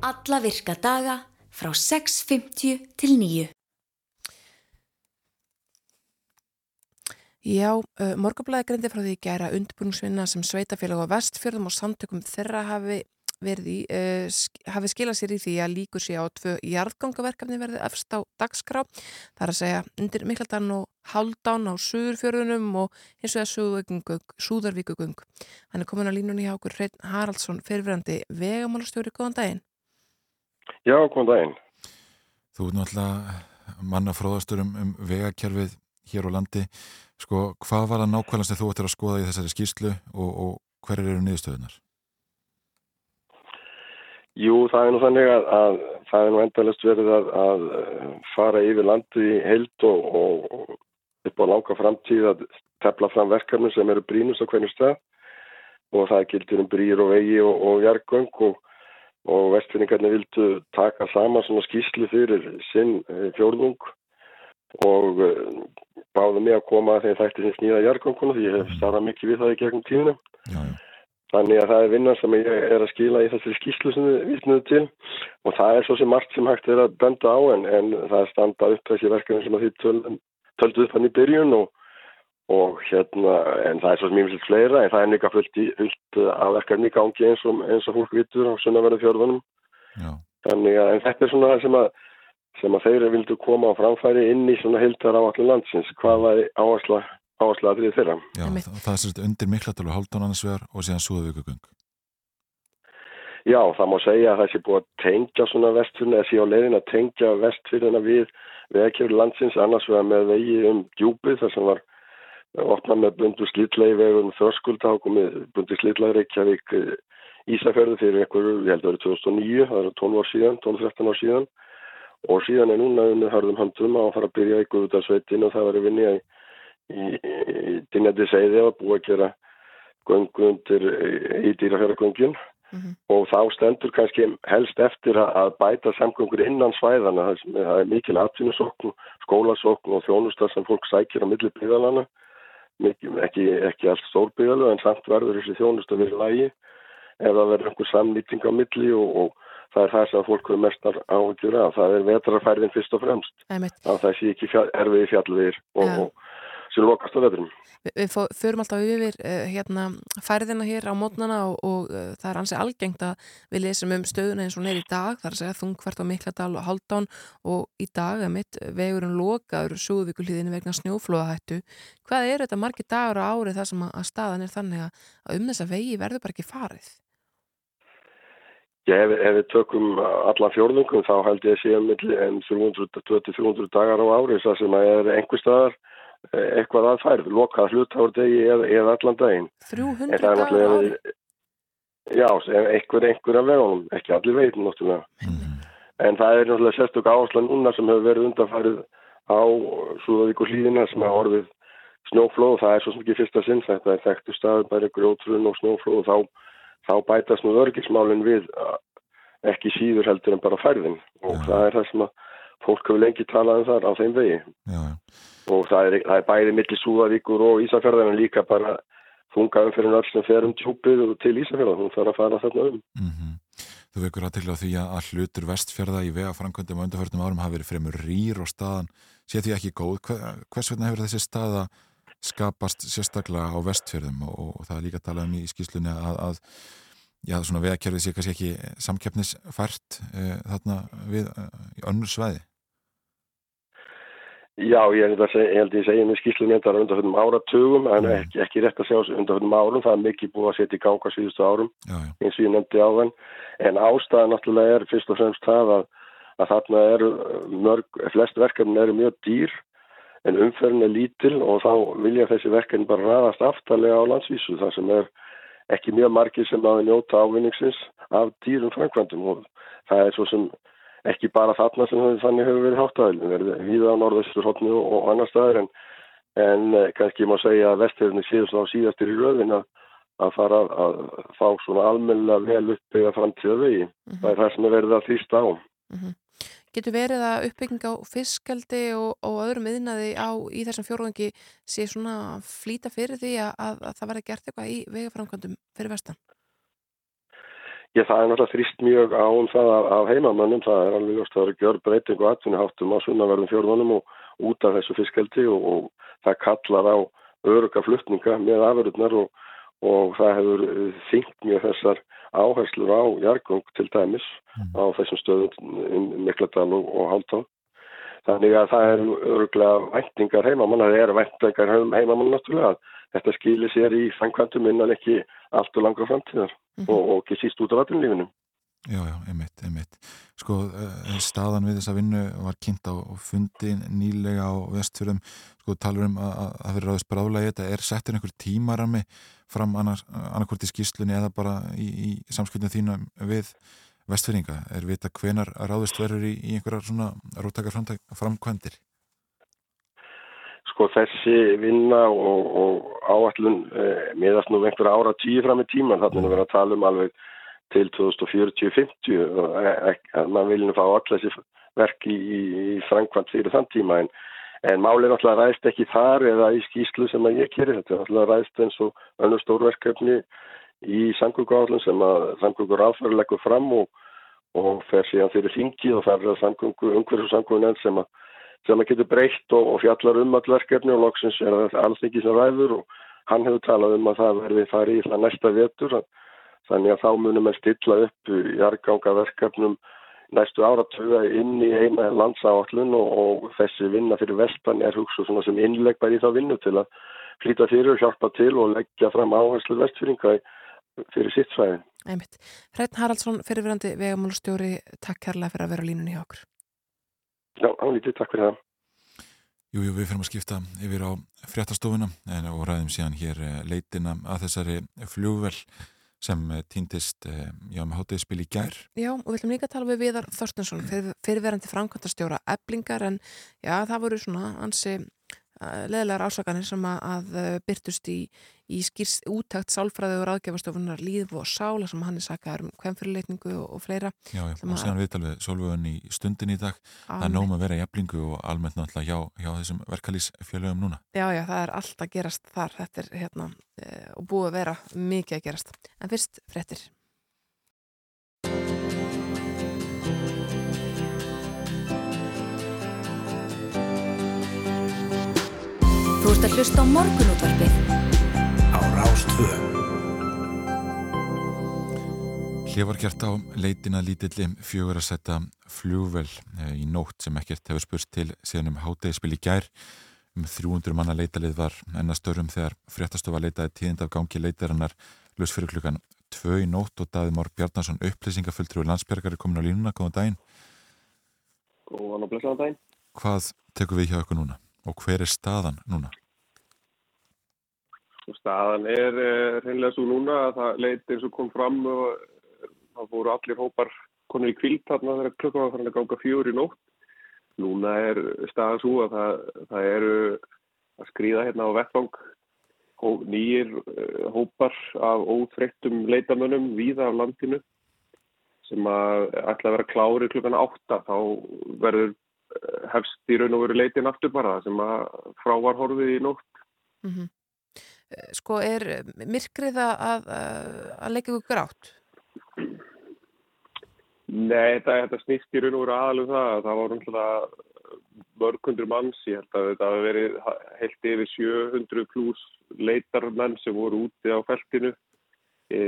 Alla virka daga frá 6.50 til 9. Já, uh, morgablaði greindi frá því í gæra undirbúningsvinna sem sveitafélag á vestfjörðum og samtökum þeirra hafi verið í, uh, sk hafi skilað sér í því að líkur sér á tvö jarðgangaverkefni verði efst á dagskrá. Það er að segja undir Miklaldan og Haldán á Suðurfjörðunum og eins og það Súðarvíkugöng. Hann er komin á línunni hjá okkur Hreinn Haraldsson, fyrirverandi vegamálastjóri. Góðan daginn. Já, góðan daginn. Þú ert náttúrulega manna fróðastur um, um vegakerfið hér á landi. Sko, hvað var það nákvæmlega sem þú ættir að skoða í þessari skýrslu og, og hverjar eru niðurstöðunar? Jú, það er nú þannig að, að það er nú endalist verið að, að eh, fara yfir landið í heild og, og, og upp á langa framtíð að tefla fram verkefnum sem eru brínust á hvernig stað og það gildir um brýr og vegi og, og jargöng og, vestfinningarnir vildu taka sama svona skýslu fyrir sinn eh, fjórðung og eh, báðu mig að koma að þeim þætti sem snýða jargönguna því ég hef starrað mikið við það í gegnum tíðina. Já, já. Þannig að það er vinnan sem ég er að skila í þessari skýslu sem við vitnuðu til og það er svo sem margt sem hægt er að benda á en, en það er standa upp þessi verkefni sem að því töl, töldu upp hann í byrjun og, og hérna en það er svo sem mjög mjög fleira en það er líka fullt, í, fullt af verkefni í gangi eins og, eins og fólk vitur á sunnaverðu fjörðunum. Já, Þannig að en þetta er svona það sem að, sem að þeir vildu koma á framfæri inn í svona heildar á allir landsins. Hvað var áhersla, áhersla að þeirra? já Einmitt. það, það er sérst undir Mikladal og Haldán annars vegar og síðan Súðavíkugöng. Já, það má segja að það sé búið að tengja svona vestfyrna, eða sé á leiðin að tengja vestfyrna við veðkjöfur landsins, annars vegar með vegi um djúpið, þar sem var opnað með bundu slítlegi vegum þörskulda og komið bundu slítlegi Reykjavík eh, Ísafjörðu fyrir einhverju, ég held að það eru 2009, það eru 12 ár síðan, 12-13 ár síðan og síðan er núna unnið hörðum höndum að fara að byrja í Guðutarsveitin og það var að vinja í, í Dinjandi Seiði og búið að gera göngu undir í dýrafjörðagöngin Mhm. og þá stendur kannski helst eftir að- að bæta samgöngur innan svæðana það er mikil atvinnusókn, skólasókn og þjónustar sem fólk sækir á milli byggðalana ekki, ekki allt stór byggðalu en samt verður þessi þjónustu við lægi ef það verður einhver samnýting á milli og, og það er það sem fólk er mestar áhugjur af, það er vetrarfærðin fyrst og fremst Einmitt. að það sé ekki fjall, erfiði fjallvegir og, Já. og sem lokast á Vi, við förum alltaf yfir uh, hérna, færðina hér á mótnana og, og uh, það er ansi algengt að við lesum um stöðuna eins og er í dag, það er að segja þungvert á Mikladal og Haldán og í dag er mitt vegurinn lokaður súðvíkulíðinu vegna snjóflóðahættu. Hvað er þetta margir dagur á ári þar sem að, að staðan er þannig að, að um þessa vegi verður bara ekki farið? Já, ef, ef við tökum allan fjórðungum þá held ég að sé um milli en 300-300 dagar á ári þar sem að er einhver staðar eitthvað aðfærð, lokað hlutávardegi eða, eða allan daginn. 300 En það er dagar á ári. náttúrulega, já, sem einhver, einhver af vegunum, ekki allir veitin náttúrulega. En það er náttúrulega sérstök áhersla núna sem hefur verið undanfærið á Súðavík og hlýðina sem hafa orðið snjóflóð. Það er svo sem ekki fyrsta sinn, þetta er þekktu staður, bæri grjótrun og snjóflóð og þá, þá bætast nú örgismálinn við ekki síður heldur en bara færðin. Og Já. það er það sem að fólk hefur lengi talað um þar á þeim vegi. Já, já. Og það er, það er bæði milli Súðavíkur og Ísafjörðar en líka bara þungaðum fyrir öll sem fer um tjúpið og til Ísafjörðar. Hún þarf að fara þarna um. Mm Þú vekur aðtegla á því að að hlutur vestfjörða í vega framkvæmdum á undarförnum árum hafi verið fremur rýr og staðan sé því ekki góð. Hver, hvers vegna hefur þessi staða skapast sérstaklega á vestfjörðum og, og það er líka talað um í skýslunni að, að já, svona vegakerfið sé kannski ekki samkeppnisfært e, þarna við í önnur svæði. Já, ég held að segja, ég held að ég segja með er undanfjöndum áratugum en Mm. ekki, ekki rétt að segja undanfjöndum árum, það er mikið búið að setja í ganga síðustu árum Já, já, eins og ég nefndi á þann en ástæðan náttúrulega er fyrst og fremst það að, að þarna eru mörg, flest verkefni eru mjög dýr en umferðin er lítil og þá vilja þessi verkefni bara ræðast aftalega á landsvísu þar sem er ekki mjög margir sem að njóta ávinningsins af dýrum framkvæmdum. Og það er svo sem ekki bara þarna sem þannig hefur verið háttaðilin, verið hýða á norðaustur hotni og, og annar staðar en, en eh, kannski má segja að séu svona á síðastir í röðin að, að fara að, fá svona almennilega vel uppbyggða framtíða vegi. Það er það sem er verið að þýsta á. Getur verið að uppbygging á fiskaldi og, og öðrum yðnaði á í þessum fjórðangi sé svona flýta fyrir því að, að, að það verði gert eitthvað í vegaframkvæmdum fyrir vestan? Ég það er náttúrulega þrýst mjög á um það af, af heimamönnum, það er alveg ljóst að það eru gjör breyting og atvinniháttum á sunnaverðum fjórðunum og út af þessu fiskeldi og, og það kallar á öruga flutninga með afurðnar og, og það hefur þyngt mjög þessar áherslur á jargung til dæmis á þessum stöðum um Mikladal og, og Háltá. Þannig að það er öruglega væntingar heimamanna, það eru væntingar heimamanna náttúrulega að þetta skilir sér í fangkvæmtum innan ekki allt og langra framtíðar og, og ekki síst út af vatnlífinu. já, já, einmitt, einmitt. Sko, uh, staðan við þessa vinnu var kynnt á fundi nýlega á vestfjörðum, sko, talur um að að það verið ráðist bráðlega í þetta, er settur einhver tímarami fram annar, annarkvort í skýslunni eða bara í, í samskipnum þínu við vestfjörðinga? Er vita hvenar ráðist verður í, í einhverjar svona róttakar framkvæmdir? Sko þessi vinna og, og áallun eh, miðast nú einhverja ára tíu fram í tíman, þannig að vera að tala um alveg til 2040-50 að mann vilja fá allir þessi verk í, í, framkvæmt fyrir þann tíma. En, en málið náttúrulega ræðist ekki þar eða í skýslu sem að ég keri þetta náttúrulega ræðist eins og önnur stórverkefni í samgöngu sem að samgöngur áfæri leggur fram og, og fer síðan fyrir þingi og það er samgöngu, umhverjum samgöngu sem að sem að getur breytt og, og fjallar um all verkefni og loksins er það alls ekki sem ræður og hann hefur talað um að það verði farið í það næsta vetur þannig að þá munum við stilla upp jarganga verkefnum næstu áratuga inn í eina landsáallun og, og þessi vinna fyrir vestan er hugsa svona sem innlegg í þá vinnu til að flýta fyrir og hjálpa til og leggja fram áherslu vestfyringa fyrir sitt svæði. Einmitt. Hreitn Haraldsson, fyrirverandi vegamálustjóri, takk kærlega fyrir að vera línunni hjá okkur. Já, ánlítið, takk fyrir það. Jú, jú, við fyrir að skipta yfir á fréttastofuna en og ræðum síðan hér leitina að þessari fljóvel sem týndist já, með hátegispil í gær. Já, og við ætlum líka að tala við Viðar Þorstensson, fyrir, fyrirverandi framkvæmtastjóra eblingar en já, það voru svona ansi leðilegar ásakanir sem að, að byrtust í, í skýrs úttakt sálfræði og ráðgjafastofunar líf og sála sem hann er sakað um hvemfyrirleitningu og, og fleira. Já, já og síðan viðtal við Solvögun í stundin í dag það er nóg með að vera í eblingu og almennt náttúrulega hjá, hjá þessum verkalýsfjölögum núna. Já, já, það er allt að gerast þar þetta er hérna e, og búið að vera mikið að gerast. En fyrst frettir. Þú ert að hlusta á morgunútvarpið á Rástvö. Gert á leitina lítilli fjögur að setja fljóvel í nótt sem ekkert hefur spurst til síðan um hátegispil í gær. Um 300 manna leitalið var ennastörum þegar fréttastofa leitaði tíðind af gangi leitarinnar laus fyrir klukkan 2 í nótt og Daði Már Bjarnason upplýsingafulltrú í landsbergar er komin á línuna, góðan daginn. Góðan og blessaðan daginn. Hvað tekur við hjá ykkur núna Og hver er staðan núna? Staðan er uh, reynilega svo núna að það leiti eins og kom fram og það voru allir hópar konur í kvilt þarna þegar klukkan var þannig að ganga fjóri nótt. Núna er staðan svo að það, það eru að skrýða hérna á vettvang nýjir uh, hópar af óþreyttum leitamönnum víða af landinu sem að ætla að vera klári klukkan átta þá verður hefst í raun og veru leitin aftur bara sem að frávar horfið í nótt. Mm -hmm. Sko er myrkrið að, að, að leika ykkur grátt? Nei, þetta, þetta snýst í raun og veru aðalum það. Það var umhverfað mörgundur manns. Ég held að þetta hafi verið heilt yfir 700 pluss leitarmenn sem voru úti á feltinu e,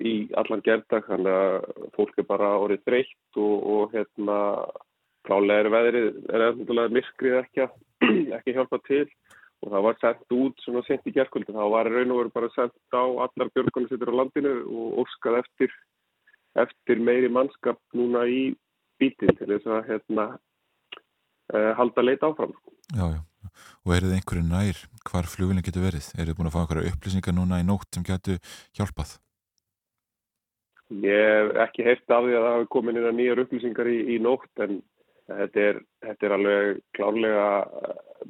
í allan gerðdag. Þannig að fólk er bara orðið breytt og, og hérna klálega er veðrið, er eftir myrkrið ekki ekki hjálpa til og það var sendt út svona sent í gerðkvöldu. Það var raun og veru bara sendt á allar eru á landinu og óskað eftir eftir meiri mannskap núna í bítið til þess að hérna, uh, halda leita áfram. Já, já. Og er þið einhverju nær hvar flugilin getur verið? Er þið búin að fá einhverju upplýsingar núna í nótt sem getur hjálpað? Ég hef ekki heilt af því að það hafi komin inn að nýjar upplýsingar í, í nótt en þetta er, þetta er alveg klárlega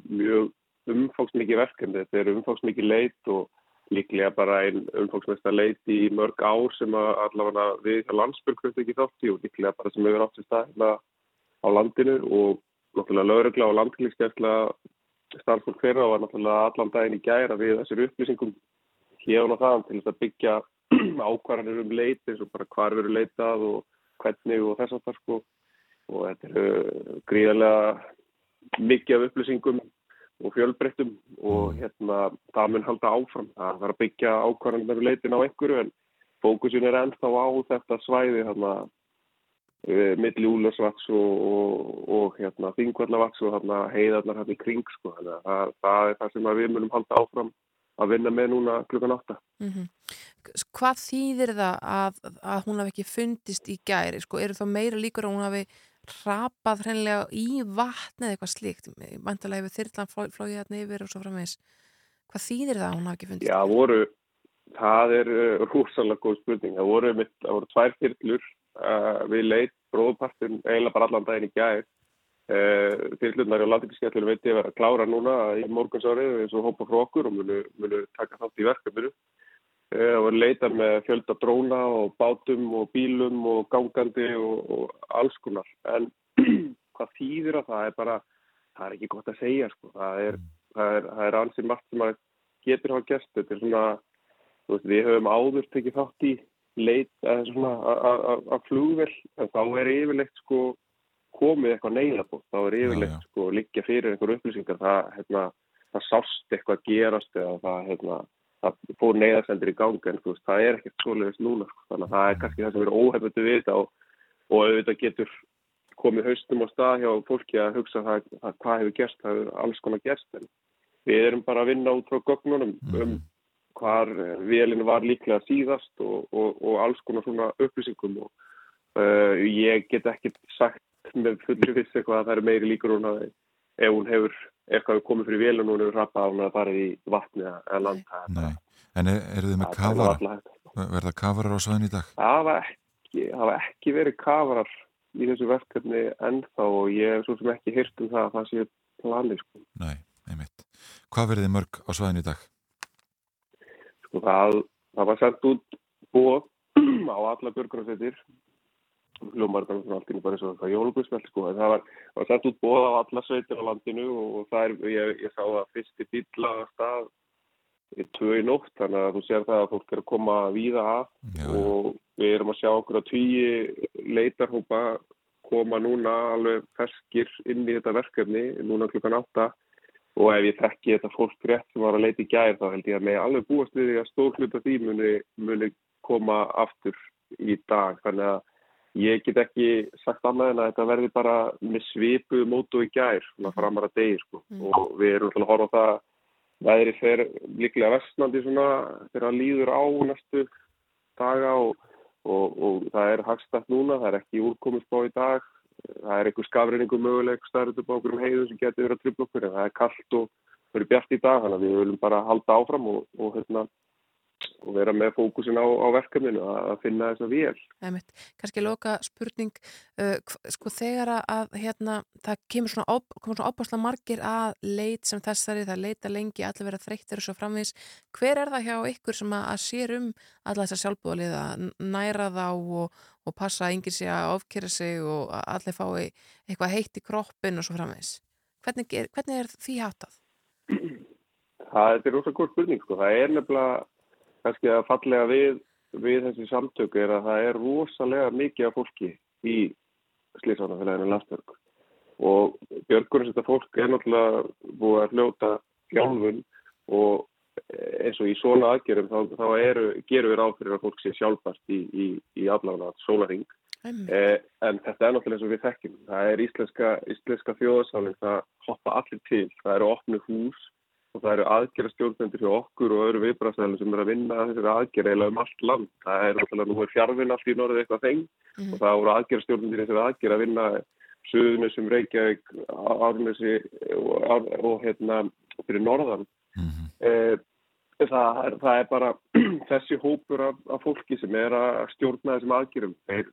mjög umfóksmikið verkefni. Þetta er umfóksmikið leit og líklega bara einn umfóksmesta leiti í mörg ár sem allavega við landsbyrg höfum ekki þátt í og líklega bara sem hefur átt í stað hérna á landinu og náttúrulega lögregla og landklikkstjærsla starfsfólk hverja og náttúrulega allan daginn í gæra við þessir upplýsingum hérna og þaðan til þess að byggja ákvarðanir um leiti eins og bara hvar veru leitað og hvernig og þess að það sko og þetta eru gríðarlega mikið af upplýsingum og fjölbreyttum og mm. hérna það mun halda áfram. Það þarf að byggja ákvarðan með leitin á einhverju en fókusin er ennþá á þetta svæði hérna eh, milli úlösvats og, og, og hérna þingvallavats og hérna heiðarnar hérna í kring sko. Að það, það er það sem við munum halda áfram að vinna með núna klukkan 8. Mm -hmm. Hvað þýðir það að, að hún hafi ekki fundist í gæri? Sko, eru þá meira líkur að hún hafi rapað hreinlega í vatn eða eitthvað slíkt. Vantarlega yfir þyrrlan flóið hérna yfir og svo framvegs hvað þýðir það að hún hafi ekki fundist? Já, voru, það er uh, rúsalega góð spurning. Það voru, mitt, það voru tvær þyrrlur uh, við leitt bróðpartin eiginlega bara allan daginn í gæð uh, þyrrlunar og landinskjallur veit ég að vera að klára núna í morgunsárið eins og hópa frá okkur og munu, munu taka þátt í verkefninu Eh, var leita með fjölda dróna og bátum og bílum og gangandi og, og alls konar. En hvað þýðir að það er bara, það er ekki gott að segja sko. Það er, það er, það er ansið margt sem að getur hafa gert. Þetta er svona, þú veist, við höfum áður tekið þátt í leit að flugvel. En þá er yfirlegt sko komið eitthvað neilabótt. Þá er yfirlegt sko líka fyrir einhver upplýsingar. Það, hérna, það sást eitthvað gerast eða það, hérna, það fór neyðarsendur í gang en veist, það er ekkert svoleiðist núna sko. þannig að það er kannski það sem er óhefndu við þetta og, og auðvitað getur komið haustum á stað hjá fólki að hugsa það, það, hvað hefur gerst, það hefur alls konar gerst en við erum bara að vinna út frá gögnunum um mhm. hvar velinu var líklega síðast og, og, og alls konar svona upplýsingum og uh, ég get ekki sagt með fullri viss eitthvað að það er meiri líkur hún að ef hún hefur eitthvað komið fyrir vel og nú er rappað á hún að fara í vatni eða landa. Nei, en er, eru þið með kafara? Verða kafarar á svæðin í dag? Það var ekki, ekki verið kafarar í þessu verkefni ennþá og ég er svo sem ekki hýrt um það að það sé planið. Sko. Nei, einmitt. Hvað verið þið mörg á svæðin í dag? Sko það, það var sendt út bóð á alla björgunarsveitir hljómar þannig að alltaf bara eins og það jólugusmell sko, en það var, var sett út bóða á alla sveitir á landinu og það er, ég, ég sá að fyrsti bíla að stað er tvö í nótt, þannig að þú sér það að fólk er að koma víða að. Og við erum að sjá okkur að tvíi leitarhópa koma núna alveg ferskir inn í þetta verkefni, núna klukkan átta. Og ef ég tekki þetta fólk rétt sem var að leita í gæð þá held ég að með alveg búast við því að stór hluta því muni, muni koma aftur í dag, þannig að Ég get ekki sagt annað en að þetta verði bara með svipu mótu í gær, svona mhm. framar að degi sko. Mm. og við erum alltaf að horfa á það veðri fer líklega vestnandi svona þegar það líður á næstu daga og, og, og það er hagstætt núna, það er ekki úrkomisbá í dag það er einhver skafreiningu möguleg starrið upp á okkur um heiðu sem getur verið að trubla okkur en það er kallt og verið bjart í dag þannig að við viljum bara halda áfram og, og hérna og vera með fókusin á, á verkefninu að finna þess að vél. Kanski loka spurning, uh, sko þegar að hérna, það kemur svona, op, svona opásla margir að leit sem þessari, það leita lengi, allir vera þreyttir og svo framvís, hver er það hjá ykkur sem að, að sér um alla þessar sjálfbúðalið að næra þá og, og passa að yngir sig að ofkera sig og að allir fái eitthvað heitt í kroppin og svo framvís? Hvernig, hvernig er því hátað? Það er rosalega góð spurning, sko. það er nefnilega kannski að fallega við, við þessi samtöku er að það er rosalega mikið af fólki í slísvánafélaginu landsbjörg. Og björgunum þetta fólk er náttúrulega búið að hljóta hjálfun og eins og í svona aðgerum þá, þá eru, gerum við ráð að fólk sé sjálfbært í, í, í allavega sólaring eh, en þetta er náttúrulega eins og við þekkjum. Það er íslenska, íslenska þjóðsáling það hoppa allir til, það eru opnu hús og það eru aðgerastjórnendur fyrir okkur og öðru viðbrastæðinu sem er að vinna þessari aðgerð eða um allt land. Það er náttúrulega nú er fjárvinn allt í norðið eitthvað þeng mm. og það voru aðgerastjórnendur þessari aðgerð að vinna Suðunessum, Reykjavík, Árnesi og, og hérna fyrir norðan. Mm -hmm. eh, það, er, það er bara þessi hópur af, af fólki sem er að stjórna þessum aðgerðum. Þeir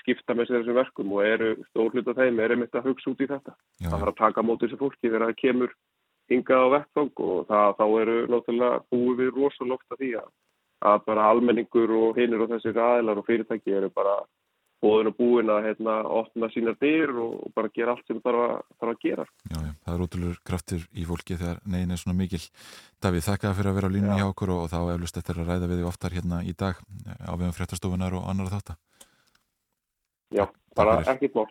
skipta með sér þessum verkum og eru stórlut af þeim, er einmitt að hugsa út í þetta. Já. Það þarf að taka mótið þessu fólki þegar það kemur hingað á vettfang og það, þá eru náttúrulega búið við rosalóft að því að, að bara almenningur og hinnir og þessir aðilar og fyrirtæki eru bara bóðin og búin að hérna, opna sínar dyr og bara gera allt sem það þarf að gera. Já, já, það er ótrúlega kraftur í fólki þegar negin er svona mikil. Davíð, þakka fyrir að vera á línu hjá okkur og, og þá eflust eftir að ræða við þig oftar hérna í dag á viðum fréttastofunar og annar þáttar. Já, bara ekkit mál.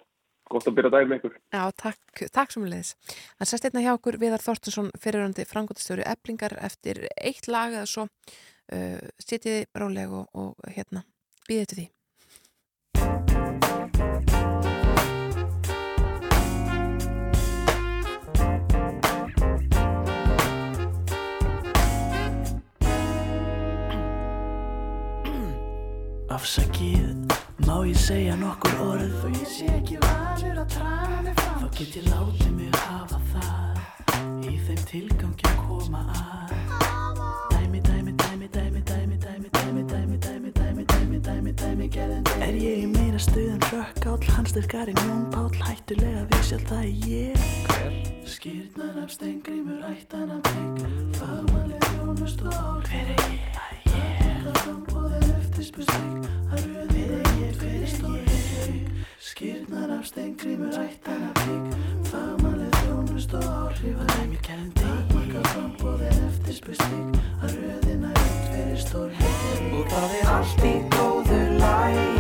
Gótt að byrja daginn með ykkur. Já, takk, takk sem við leiðis. Það sest einna hjá okkur Viðar Þorstinsson fyrirhandi frangotastjóri eblingar eftir eitt lag eða svo uh, sittiði rálega og, og hérna býðið til því. Afsakið Má ég segja nokkur orð Þó ég sé ekki vanur að draga mig fram Þá get ég látið mig hafa það Í þeim tilgangi að koma að Dæmi, dæmi, dæmi, dæmi, dæmi, dæmi, dæmi, dæmi, dæmi, dæmi, dæmi, dæmi, dæmi, gerðin dæmi Er ég í meira stuðan rökkáll, hans styrkari njónpáll Hættulega við sjálf það er ég Hver? Skýrnar af stengrimur, ættan af bygg Fagmannleg jónust og ál Hver er ég? Ég er það frambóðið eftir Þeir fyrir stóri hug Skýrnar af steingrímur ættan af bygg Fagmannið þjónust og áhrifar Æmir kæðin deg Marka frambóðið eftir spustning Að röðina eitt fyrir stóri hug Og það er allt í góðu læg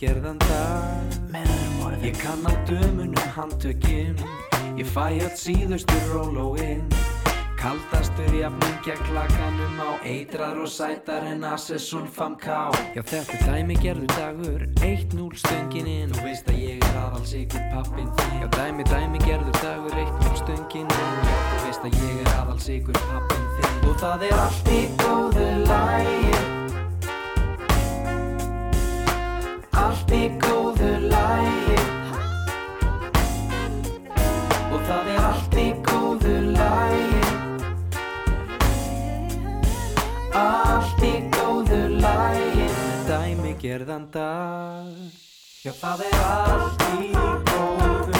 gerðan dag. Ég kann á dömunum handtökinn Ég fæ allt síðustur rólóinn Kaldastur jafnum gegn klakanum á Eitrar og sætar en Assesson famká Já þetta er dæmi gerðu dagur. 1-0 stöngin Þú veist að ég er aðals ykkur pappin þín. Já dæmi dæmi gerðu dagur. 1-0 stöngin Þú veist að ég er aðals ykkur pappin þín. Og það er allt í góðu lægir dæmi gerðan dag já það er allt í góðu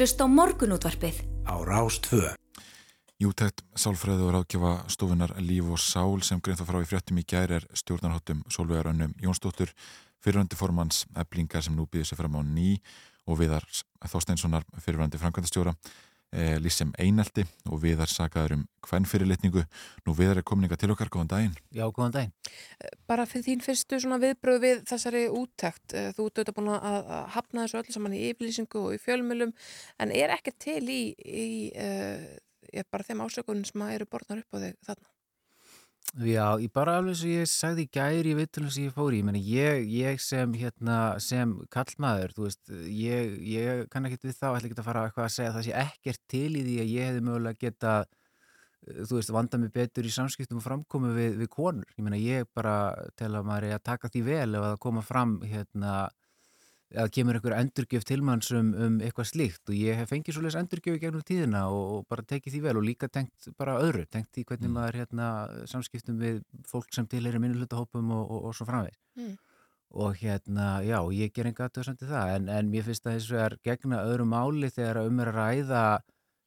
Hlusta á morgunútvarpið. á Rástvö. Jútækt sálfræði og ráðgjafa stofunar Líf og Sál sem greint að frá í fréttum í gær er stjórnarhóttum Solvegar Önnum Jónsdóttur fyrirvandi formans eblingar sem nú býður sér fram á ný og viðar Þorsteinssonar fyrirvandi framkvæmdastjóra e, Lísem Einelti og viðar sagaður um hvern fyrirlitningu nú viðar er komninga til okkar, góðan daginn Já, góðan daginn. Bara fyrir þín fyrstu svona viðbröð við þessari úttækt, eh, þú ert auðvitað búin að, að hafna þessu öllu saman í yfirlýsingu og í fjölmjölum, en er ekki til í, í uh, bara þeim ásökunum sem eru borðnar upp á þig þarna? Já, ég bara alveg sem ég sagði í gæri í vittunum sem ég fór í, ég, ég sem, hérna, sem kallmaður, veist, ég, ég kann ekki við þá, ætla ekki að fara að segja að það sé ekkert til í því að ég hefði mögulega geta, eh, þú veist, vanda mig betur í samskiptum og framkomi við, við konur. Ég meina, ég bara tel að maður er að taka því vel ef að koma fram, hérna, að kemur einhver endurgjöf til manns um, um eitthvað slíkt. Og ég hef fengið svolítið endurgjöf í gegnum tíðina og, bara tekið því vel og líka tengt bara öðru, tengt því hvernig maður hérna samskiptum við fólk sem til er í minnuhlutahópum og, og, og svo framvegir Mm. og hérna, já, ég ger enga aðtöðsandi það, en, en mér finnst að þessu er gegna öðru máli þegar um er að ræða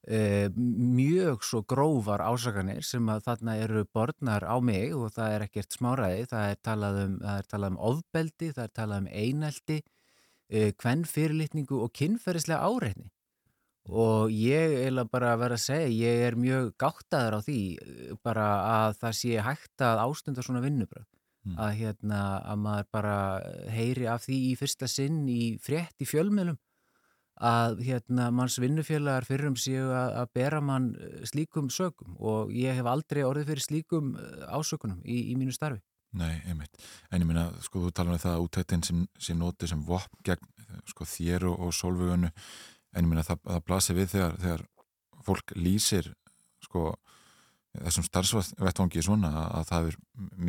e, mjög svo grófar ásakanir sem að þarna eru borðnar á mig og það er ekkert smáræði, það er talað um, er um ofbeldi, það er talað um einelti hvern fyrirlitningu og kynferðislega áreitni. Og ég eiginlega bara að vera að segja ég er mjög gáttaður á því eh, bara að það sé hægt að ástunda svona vinnubröð Mm. að hérna að maður bara heyri af því í fyrsta sinn í frétt í fjölmiðlum. Að hérna manns vinnufélagar fyrir um séu að, að bera mann eh, slíkum sögum og ég hef aldrei orðið fyrir slíkum eh, ásökunum í, í mínu starfi Nei, einmitt. En ég minna, sko, þú talar um það að útættin sem sé notið sem vopn gegn sko, þér og, og sólvögunnu en ég minna, það, það blasir við þegar, þegar fólk lýsir sko, þessum starfsvettvangi svona að, að það er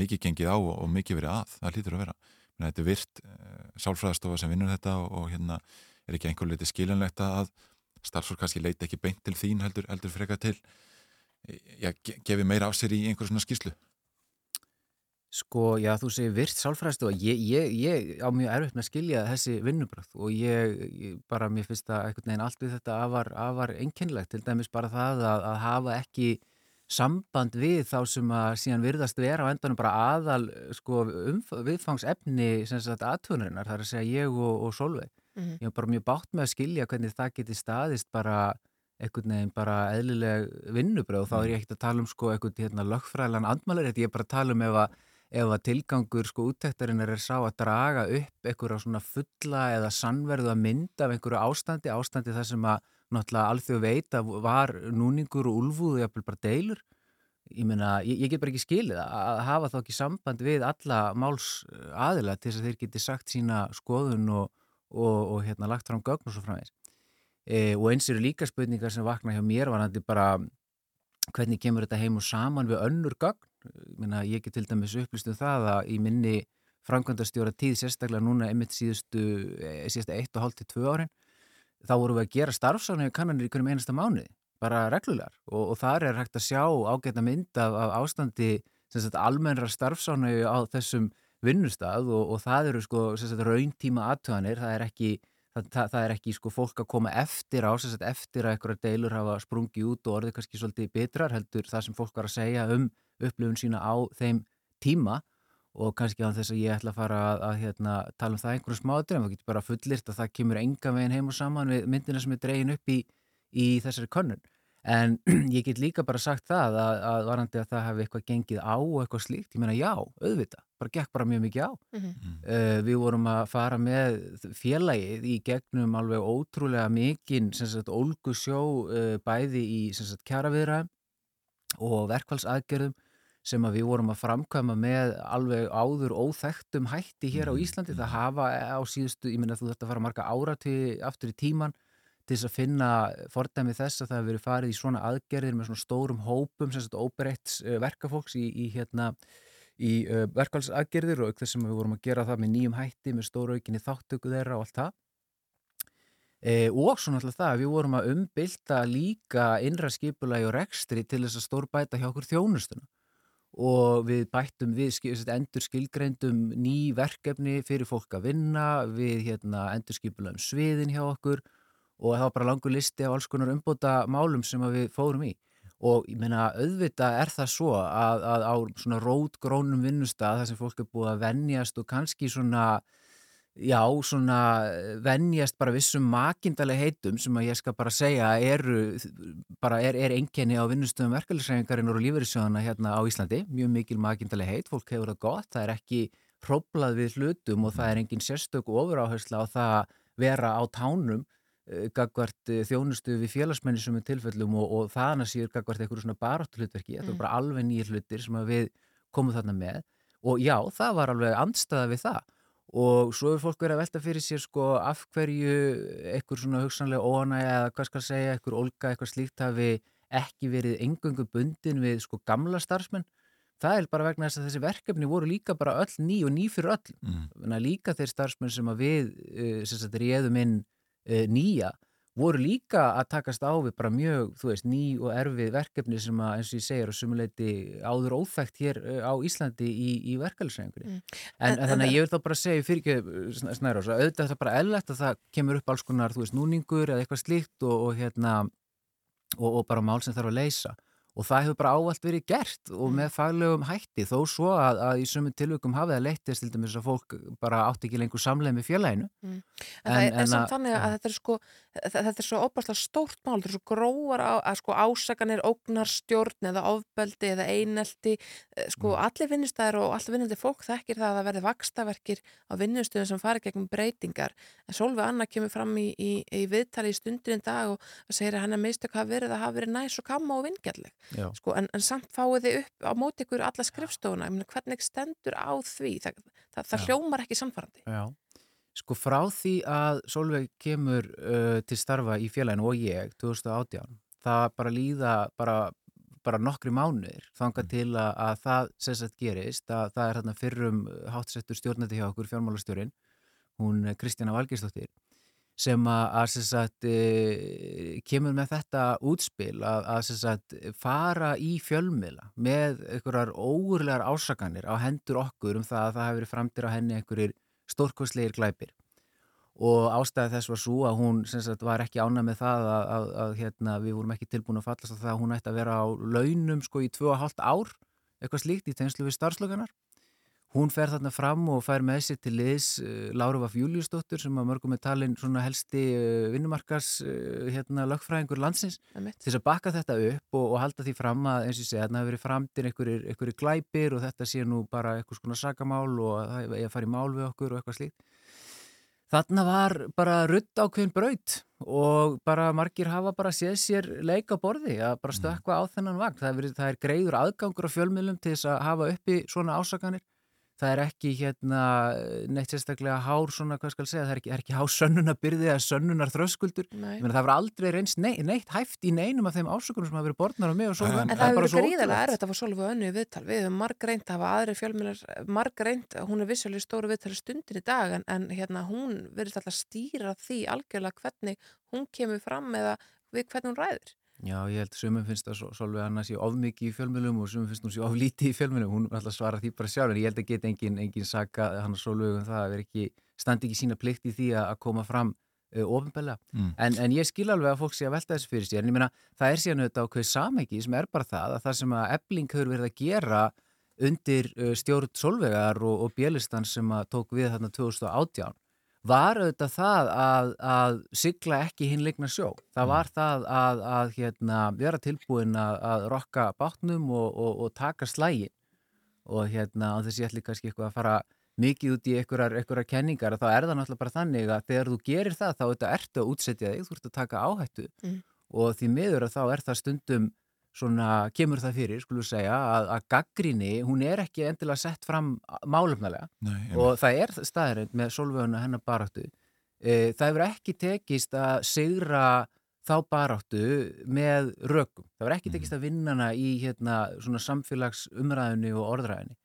mikið gengið á og, og mikið verið að, það lítur að vera. Minna, þetta er virt uh, sálfræðastofa sem vinnur þetta og, og hérna er ekki einhver litið skiljanlegt að starfsfólk kannski leita ekki beint til þín heldur, heldur freka til já, ge gefi meira af sér í einhver svona skýslu. Sko, já, þú segir virt sálfræðstu og ég, ég, ég á mjög erfitt með að skilja þessi vinnubröð og ég, ég bara, mér finnst að einhvern veginn allt við þetta afar, afar einkennilegt, til dæmis bara það að, að hafa ekki samband við þá sem að síðan virðast vera á endanum bara aðal sko, viðfangsefni aðtunarinnar, það er að segja ég og, og Solveig. Mhm. Ég hef bara mjög bátt með að skilja hvernig það geti staðist bara einhvern veginn bara eðlileg vinnubröð og þá er ég ekkert að tala um sko einhvern hérna lögfræðilegan andmælir, ég er bara að tala um ef að ef að tilgangur sko úttektarinnar er sá að draga upp einhverja svona fulla eða sannverðu að mynda af einhverju ástandi, ástandi þar sem að náttúrulega alþjóð veit að var núningur og úlfúðu jafnvel bara deilur. Ég meina, ég, ég get bara ekki skilið að, hafa þá ekki samband við alla máls aðila til þess að þeir geti sagt sína skoðun og, og, og hérna lagt fram gögn og svo framvegs e, og eins eru líka spurningar sem vakna hjá mér var hann bara hvernig kemur þetta heim og saman við önnur gögn? Minna, ég get til dæmis upplýst um það að í minni framkvæmdastjóra tíð sérstaklega núna einmitt síðustu síðustu hálf til tvö árin þá vorum við að gera starfsánu kannanir í hverjum einasta mánuði, bara reglulegar. Og, og þar er hægt að sjá ágæta mynd af, af ástandi sagt, almennra starfsánu á þessum vinnustad og, og það eru sko rauntíma aðtöðanir, það er ekki það, það, það er ekki sko fólk að koma eftir á sagt, eftir að einhverja deilur hafa sprungið út og orðið kannski svolítið bitrar heldur það sem fólk var að segja um upplifun sína á þeim tíma og kannski á þess að ég ætla að fara að, að hérna, tala um það einhverju smáður en það getur bara fullirt að það kemur enga veginn heim og saman við myndina sem er dregin upp í, í þessari könnun en ég get líka bara sagt það að, að varandi að það hefði eitthvað gengið á og eitthvað slíkt, ég meina já, auðvita bara gekk bara mjög mikið á Mm -hmm. uh, við vorum að fara með félagið í gegnum alveg ótrúlega mikinn ólgu sjó uh, bæði í kjaraviðræðum og verkvælsaðgerðum sem að við vorum að framkvæma með alveg áður óþektum hætti hér á Íslandi. Það hafa á síðustu, ég að þú þetta fara marga árati aftur í tíman til þess að finna fordæmi þess að það hefur verið farið í svona aðgerðir með svona stórum hópum, sem sagt óbreytt verkafólks í, í hérna í uh, verkvælsaðgerðir og auk þess sem við vorum að gera það með nýjum hætti með stóra aukinni þáttöku þeirra og allt það. E, og svo náttúrulega það að við vorum að umbylta líka innra skipulagi og rekstri til þess að stórbæta hjá okkur þjónustuna. Og við bættum við endur skilgreindum ný verkefni fyrir fólk að vinna við hérna, endur skipulagum sviðin hjá okkur og það var bara langur listi af alls konar umbóta málum sem við fórum í. Og ég meina auðvitað er það svo að, að á svona rótgrónum vinnustaf þar sem fólk er búið að vennjast og kannski svona já, svona eh, venjast bara vissum makindaleg heitum sem að ég skal bara segja eru, bara er, er enginni á vinnustöðum verkefælisræðingarinn og lífeyrissjóðana hérna á Íslandi, mjög mikil makindaleg heit, fólk hefur það gott, það er ekki hróplað við hlutum og það er engin sérstök ofuráhersla á það að vera á tánum gagvart uh, þjónustu við félagsmenni sem er tilfellum og, og það annars séur gagvart eitthvað svona baráttu hlutverki, þetta er bara alveg nýjir hlutir sem við komum þarna með. Og já, það var alveg andstaða við það. Og svo er fólk verið að velta fyrir sér sko af hverju ekkur svona hugsanlega óanæg eða hvað skal segja, ekkur olga, eitthvað slíkt hafi ekki verið engöngu bundin við sko gamla starfsmenn. Það er bara vegna þess að þessi verkefni voru líka bara öll ný og ný fyrir öll. Mm. líka þeir starfsmenn sem að við eh, sem sagt réðum inn uh, nýja voru líka að takast á við bara mjög, þú veist, ný og erfið verkefni sem að, eins og ég segir, og sumuleiti áður óþægt hér uh, á Íslandi í, í verkefælisræðingunni. Mm. En, en, en þannig að ég vil þá bara segja fyrir ekki snæra, auðvitað það bara ellegt að það kemur upp alls konar, þú veist, núningur eða eitthvað slíkt og, og hérna og, og bara mál sem þarf að leysa og það hefur bara ávalt verið gert og mm. með faglegum hætti þó svo að, að í sömum tilvökum hafið að leytist til dæmis að fólk bara átti ekki lengur samleið með félaginu mm. En, en er, er samt þannig að þetta er sko þetta er svo óbærslega stórt mál þetta er svo gróar á, að sko ásaganir ógnarstjórn eða ofbeldi eða einelti eh, sko mm. allir vinnustæðar og allir vinnandi fólk þekkir það að það verði vakstaverkir á vinnustöðum sem fari gegnum breytingar en Solveig Anna kemur fram í, í, í viðtali í stundin dag og segir að hennar meistök hafi sko, en, en samt fáið þið upp á móti ykkur alla skrifstofuna, hvernig stendur á því? Það, það, það hljómar ekki samfarrandi Já, sko frá því að Solveig kemur uh, til starfa í félaginu og ég 2018, það bara líða bara, bara nokkri mánuðir þanga mm. til að, að það sérsagt gerist, að það er hérna fyrrum hátsettur stjórnandi hjá okkur fjármálastjórin hún Kristjana Valgeistóttir sem að sagt, e, kemur með þetta útspil að, að sagt, fara í fjölmila með einhverjar óurlegar ásakanir á hendur okkur um það að það hefur verið framtir á henni einhverjir stórkosleir glæpir. Og ástæði þess var svo að hún sagt, var ekki ánað með það að, að, að hérna, við vorum ekki tilbúin að fallast á það að hún ætti að vera á launum sko, í 2,5 ár eitthvað slíkt í tegnslu við starfslökunar Hún fer þarna fram og fær með sér til liðs uh, eh, Láru Vaf Júliusdóttur sem að mörgum er talin svona helsti uh, vinnumarkas uh, hérna lögfræðingur landsins til þess að bakka þetta upp og, og halda því fram að eins og segja þarna hefur verið framtinn einhverju glæpir og þetta sé nú bara eitthvað svona sagamál og það er að fara í mál við okkur og eitthvað slíkt. Þarna var bara rutt ákveðin braut og bara margir hafa bara séð sér leika borði að bara stökka á þennan vagn. Það er, verið, það er greiður aðgangur á fjölmiðlum til þess að hafa uppi svona ásakanir það er ekki hérna neitt sérstaklega hár svona, hvað skal segja, það er ekki, er ekki hár sönnunabyrði eða sönnunar þröskuldur það var aldrei reyns neitt, neitt hæft í neinum af þeim ásökunum sem hafa verið borðnar á mig og svo en, en það hefur verið gríðilega erfitt að fá svolítið önnu í viðtal. Við hefum marg reynd að hafa aðri fjölmjölar marg reynd, hún er vissulega stóru viðtali stundin í dag en, en hérna hún verður alltaf stýra því algjörlega hvernig hún kemur fram eða við hvernig hún ræður Já, ég held að sumum finnst að Solveig Anna sé ofmikið í fjölmjölum og sumum finnst hún sé oflítið í fjölmjölum, hún er alltaf svara því bara sjálf en ég held að geta engin, engin saka hann að Solveig um það að ekki, standi ekki sína plikt í því að koma fram uh, ofinbella, mm. en, en ég skil alveg að fólk sé að velta þessu fyrir sér, en ég meina það er síðan auðvitað ákveð samhengi sem er bara það að það sem að ebling hefur verið að gera undir uh, stjórn Solveigar og, og Bjelistan sem að tók við þarna 2018 var auðvitað það að, að sigla ekki hinleikna sjó. Það mm. var það að, að hérna, vera tilbúin að, að rokka bátnum og, og, og taka slægin og hérna, þess að ég ætli kannski eitthvað að fara mikið út í einhverjar kenningar þá er það náttúrulega bara þannig að þegar þú gerir það þá ertu að útsetja þig, þú ert að taka áhættu mm. og því miður að þá er það stundum svona kemur það fyrir, skulum segja, að, að gaggríni, hún er ekki endilega sett fram málefnalega Nei, og það er staðirind með solvöðuna hennar baráttu. E, það hefur ekki tekist að segra þá baráttu með rökum. Það hefur ekki tekist mhm. að vinna hana í hérna, svona samfélagsumræðinu og orðræðinu.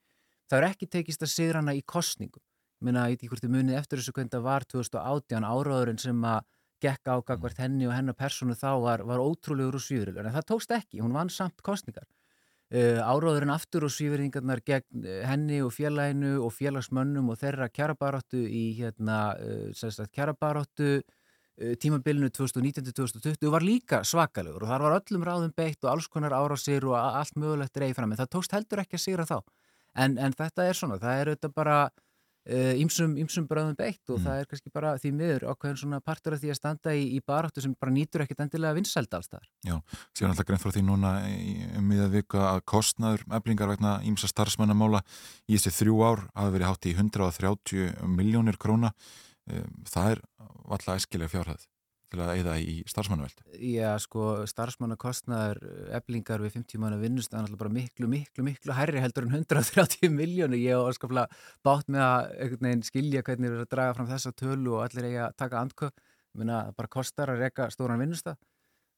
það er ekki tekist að sigra hana í kostningum ég meina, ég veit ekki hvort þið munið eftir þessu hvernig það var 2018 áraðurinn sem að gekk ágagvart henni og hennar personu þá var, var ótrúlegur og svíðurlegur en það tókst ekki, hún vann samt kostningar uh, áraðurinn aftur og svíðurlingarnar gegn uh, henni og félaginu og félagsmönnum og þeirra kjarabaráttu í hérna, uh, kjarabaráttu uh, tímabilinu 2019-2020 var líka svakalegur og þar var öllum ráðum beitt og alls konar árásir og allt mögulegt reyði fram en það tókst heldur ekki að sigra þá. En, en þetta er svona, það er auðvitað bara ímsum, ímsum bröðum beitt og Mm. það er kannski bara því miður ákveðin svona partur af því að standa í, í baráttu sem bara nýtur ekkit endilega vinsæld alls þar. Já, síðan alltaf grein frá því núna um miðað vika að kostnaður eflingar vegna ímsa starfsmannamála í þessi þrjú ár hafi verið hátt í 130 miljónir króna. Um, Það er alltaf æskilega fjárhæð til að eigða í starfsmannaveldu. Já, sko, starfsmannakostnaður eblingar við 50 manna vinnust er náttúrulega bara miklu, miklu, miklu hærri heldur en 130 miljónu. Ég hef skaplega bátt með að skilja hvernig við erum að draga fram þessa tölu og allir eiga að taka andköp. Ég meina, það bara kostar að reka stóran vinnustaf.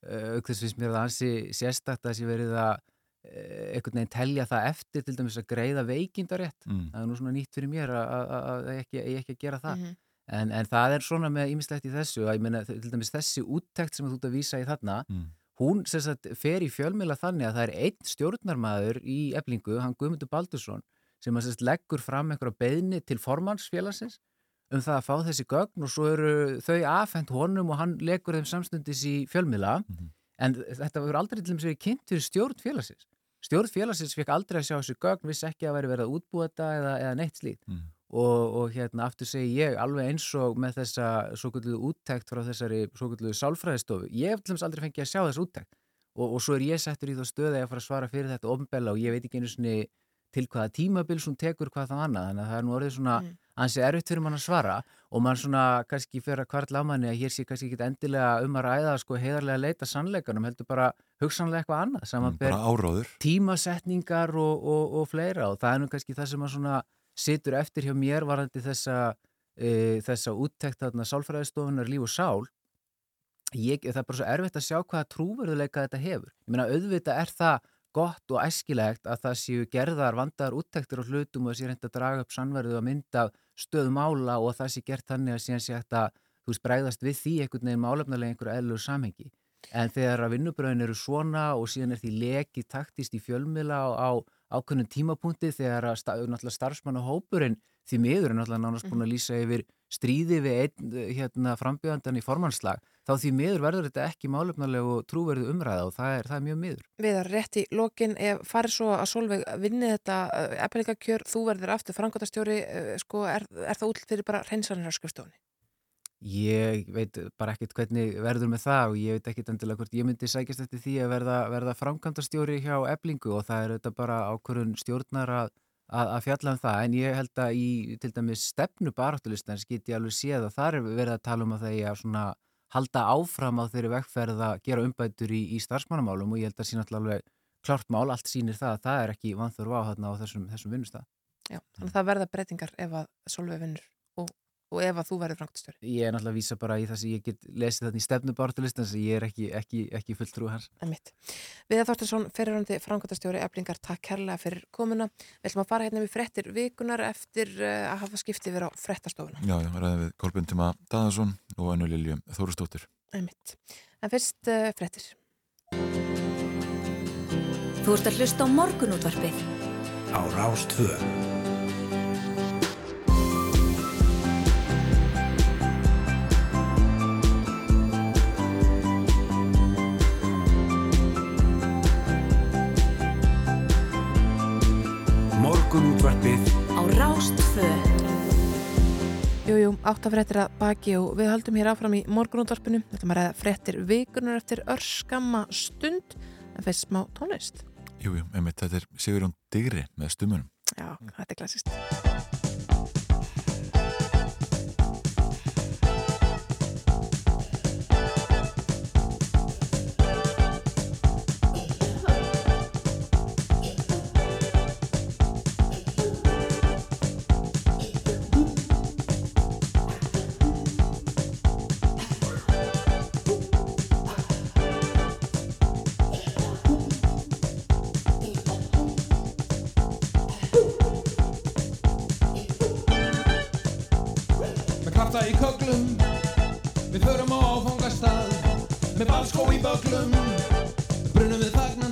Auk þess finnst mér það ansi sérstakt að þessi verið að eh, einhvern veginn telja það eftir til dæmis að greiða veikindarétt. Mm. Það er nú svona nýtt fyrir mér að, að, að, að ég ekki, ekki að gera það. Mhm. En, en það er svona með ýmislegt í þessu að ég meina til dæmis þessi úttekt sem þú ert að vísa í þarna Mm. hún sagt fer í fjölmiðla þannig að það er einn stjórnarmaður í eblingu, hann Guðmundur Baldursson sem að sagt leggur fram einhverja beðni til formannsfélagsins um það að fá þessi gögn og svo eru þau afhent honum og hann leggur þeim samstundis í fjölmiðla en þetta verður aldrei til dæmis verið kynnt fyrir stjórn félagsins stjórn félagsins fekk aldrei að sjá þessi gögn vissi ekki að veri verið að útbúa þetta eða, eða neitt slíkt Mm. Og, og hérna aftur segi ég alveg eins og með þessa svo kvölduðu úttekt frá þessari svo kvölduðu sálfræðistofu, ég hef til dæmis aldrei fengið að sjá þess úttekt og, og svo er ég settur í þá stöði að fara að svara fyrir þetta ofnbella og ég veit ekki einu sinni til hvaða tímabils hún tekur hvað það annað þannig að það er nú orðið svona Mm. ansi erfitt fyrir mann að svara og mann svona kannski fyrir að kvartla á manni að hér sé kannski ekki endilega um að ræða sko heiðarlega að leita sannleikanum heldur bara hugsanlega eitthvað annað saman Mm, Bara áróður. tímasetningar og, og, og fleira og það er nú kannski það sem að svona situr eftir hjá mér varandi þessa, e, þessa úttekt þarna sálfræðistofunar líf og sál ég, það er bara svo erfitt að sjá hvaða trúverðuleika þetta hefur. Ég meina auðvitað er það gott og æskilegt að það séu gerðar vandaðar úttektir og hlutum og það sé reynd að draga upp sannverðu að mynda stöðu mála og það sé gert þannig að síðan sé að þú veist bregðast við því einhvern veginn málefnilega einhverju eðlur samhengi. En þegar að vinnubröðin eru svona og síðan er því lekið taktist í fjölmiðla á, á ákveðnum tímapunkti þegar náttúrulega starfsmannahópurinn því miður er náttúrulega nánast búin að lýsa yfir stríði við einn hérna, frambjöðandan í formannslag þá því miður verður þetta ekki málefnarlegu trúverðu umræða og það er, það er mjög miður. Við erum rétt í lokin, ef farið svo að Solveig vinni þetta efningakjör, þú verður aftur frangotastjóri, sko, er, er það útl fyrir bara hreinsanir á skrifstofunni? Ég veit bara ekkert hvernig verður með það og ég veit ekkert endilega hvort ég myndi sækjast eftir því að verða, verða framkvæmdastjóri hjá eblingu og það er auðvitað bara ákvörðun stjórnar að, að, að fjalla um það. En ég held að í til dæmis stefnu baráttulistans get ég alveg séð að það er verið að tala um að það er svona halda áfram á þeirri vekkferð að gera umbætur í, í starfsmannamálum og ég held að sína alveg klart mál, allt sýnir það að það er ekki vanþurfa á, á þessum, þessum vinnustaf. Að það að og, ef að þú verður frangotastjóri. Ég er náttúrulega að vísa bara í það sem ég get lesið þetta í stefnu baráttulistans ég er ekki, ekki, ekki fulltrú hans. En mitt. Viða Þorstinsson, fyrirhandi frangotastjóri Eblingar, takk kærlega fyrir komuna. Við ætlum að fara hérna við frettir vikunar eftir uh, að hafa skiptið verið á frettastofuna. Já, já, ræðum við Kolbjörn Tima Daðarsson og Önnu Lilju Þórustóttur. En mitt. En fyrst uh, frettir. Þú ert að hlusta á morgunútvarpið. Á Rástvö. Morgunútvarpið Á Rástvö. Jújú, áttafrettir að baki og við haldum hér áfram í morgunútvarpinu. Þetta maður ræða frettir vikunar eftir örskamma stund en fyrst smá tónlist. Jújú, einmitt, þetta er Sigurjón Digri með stumunum. Já, þetta er klassist. alls góð í baklum brunum við þagnan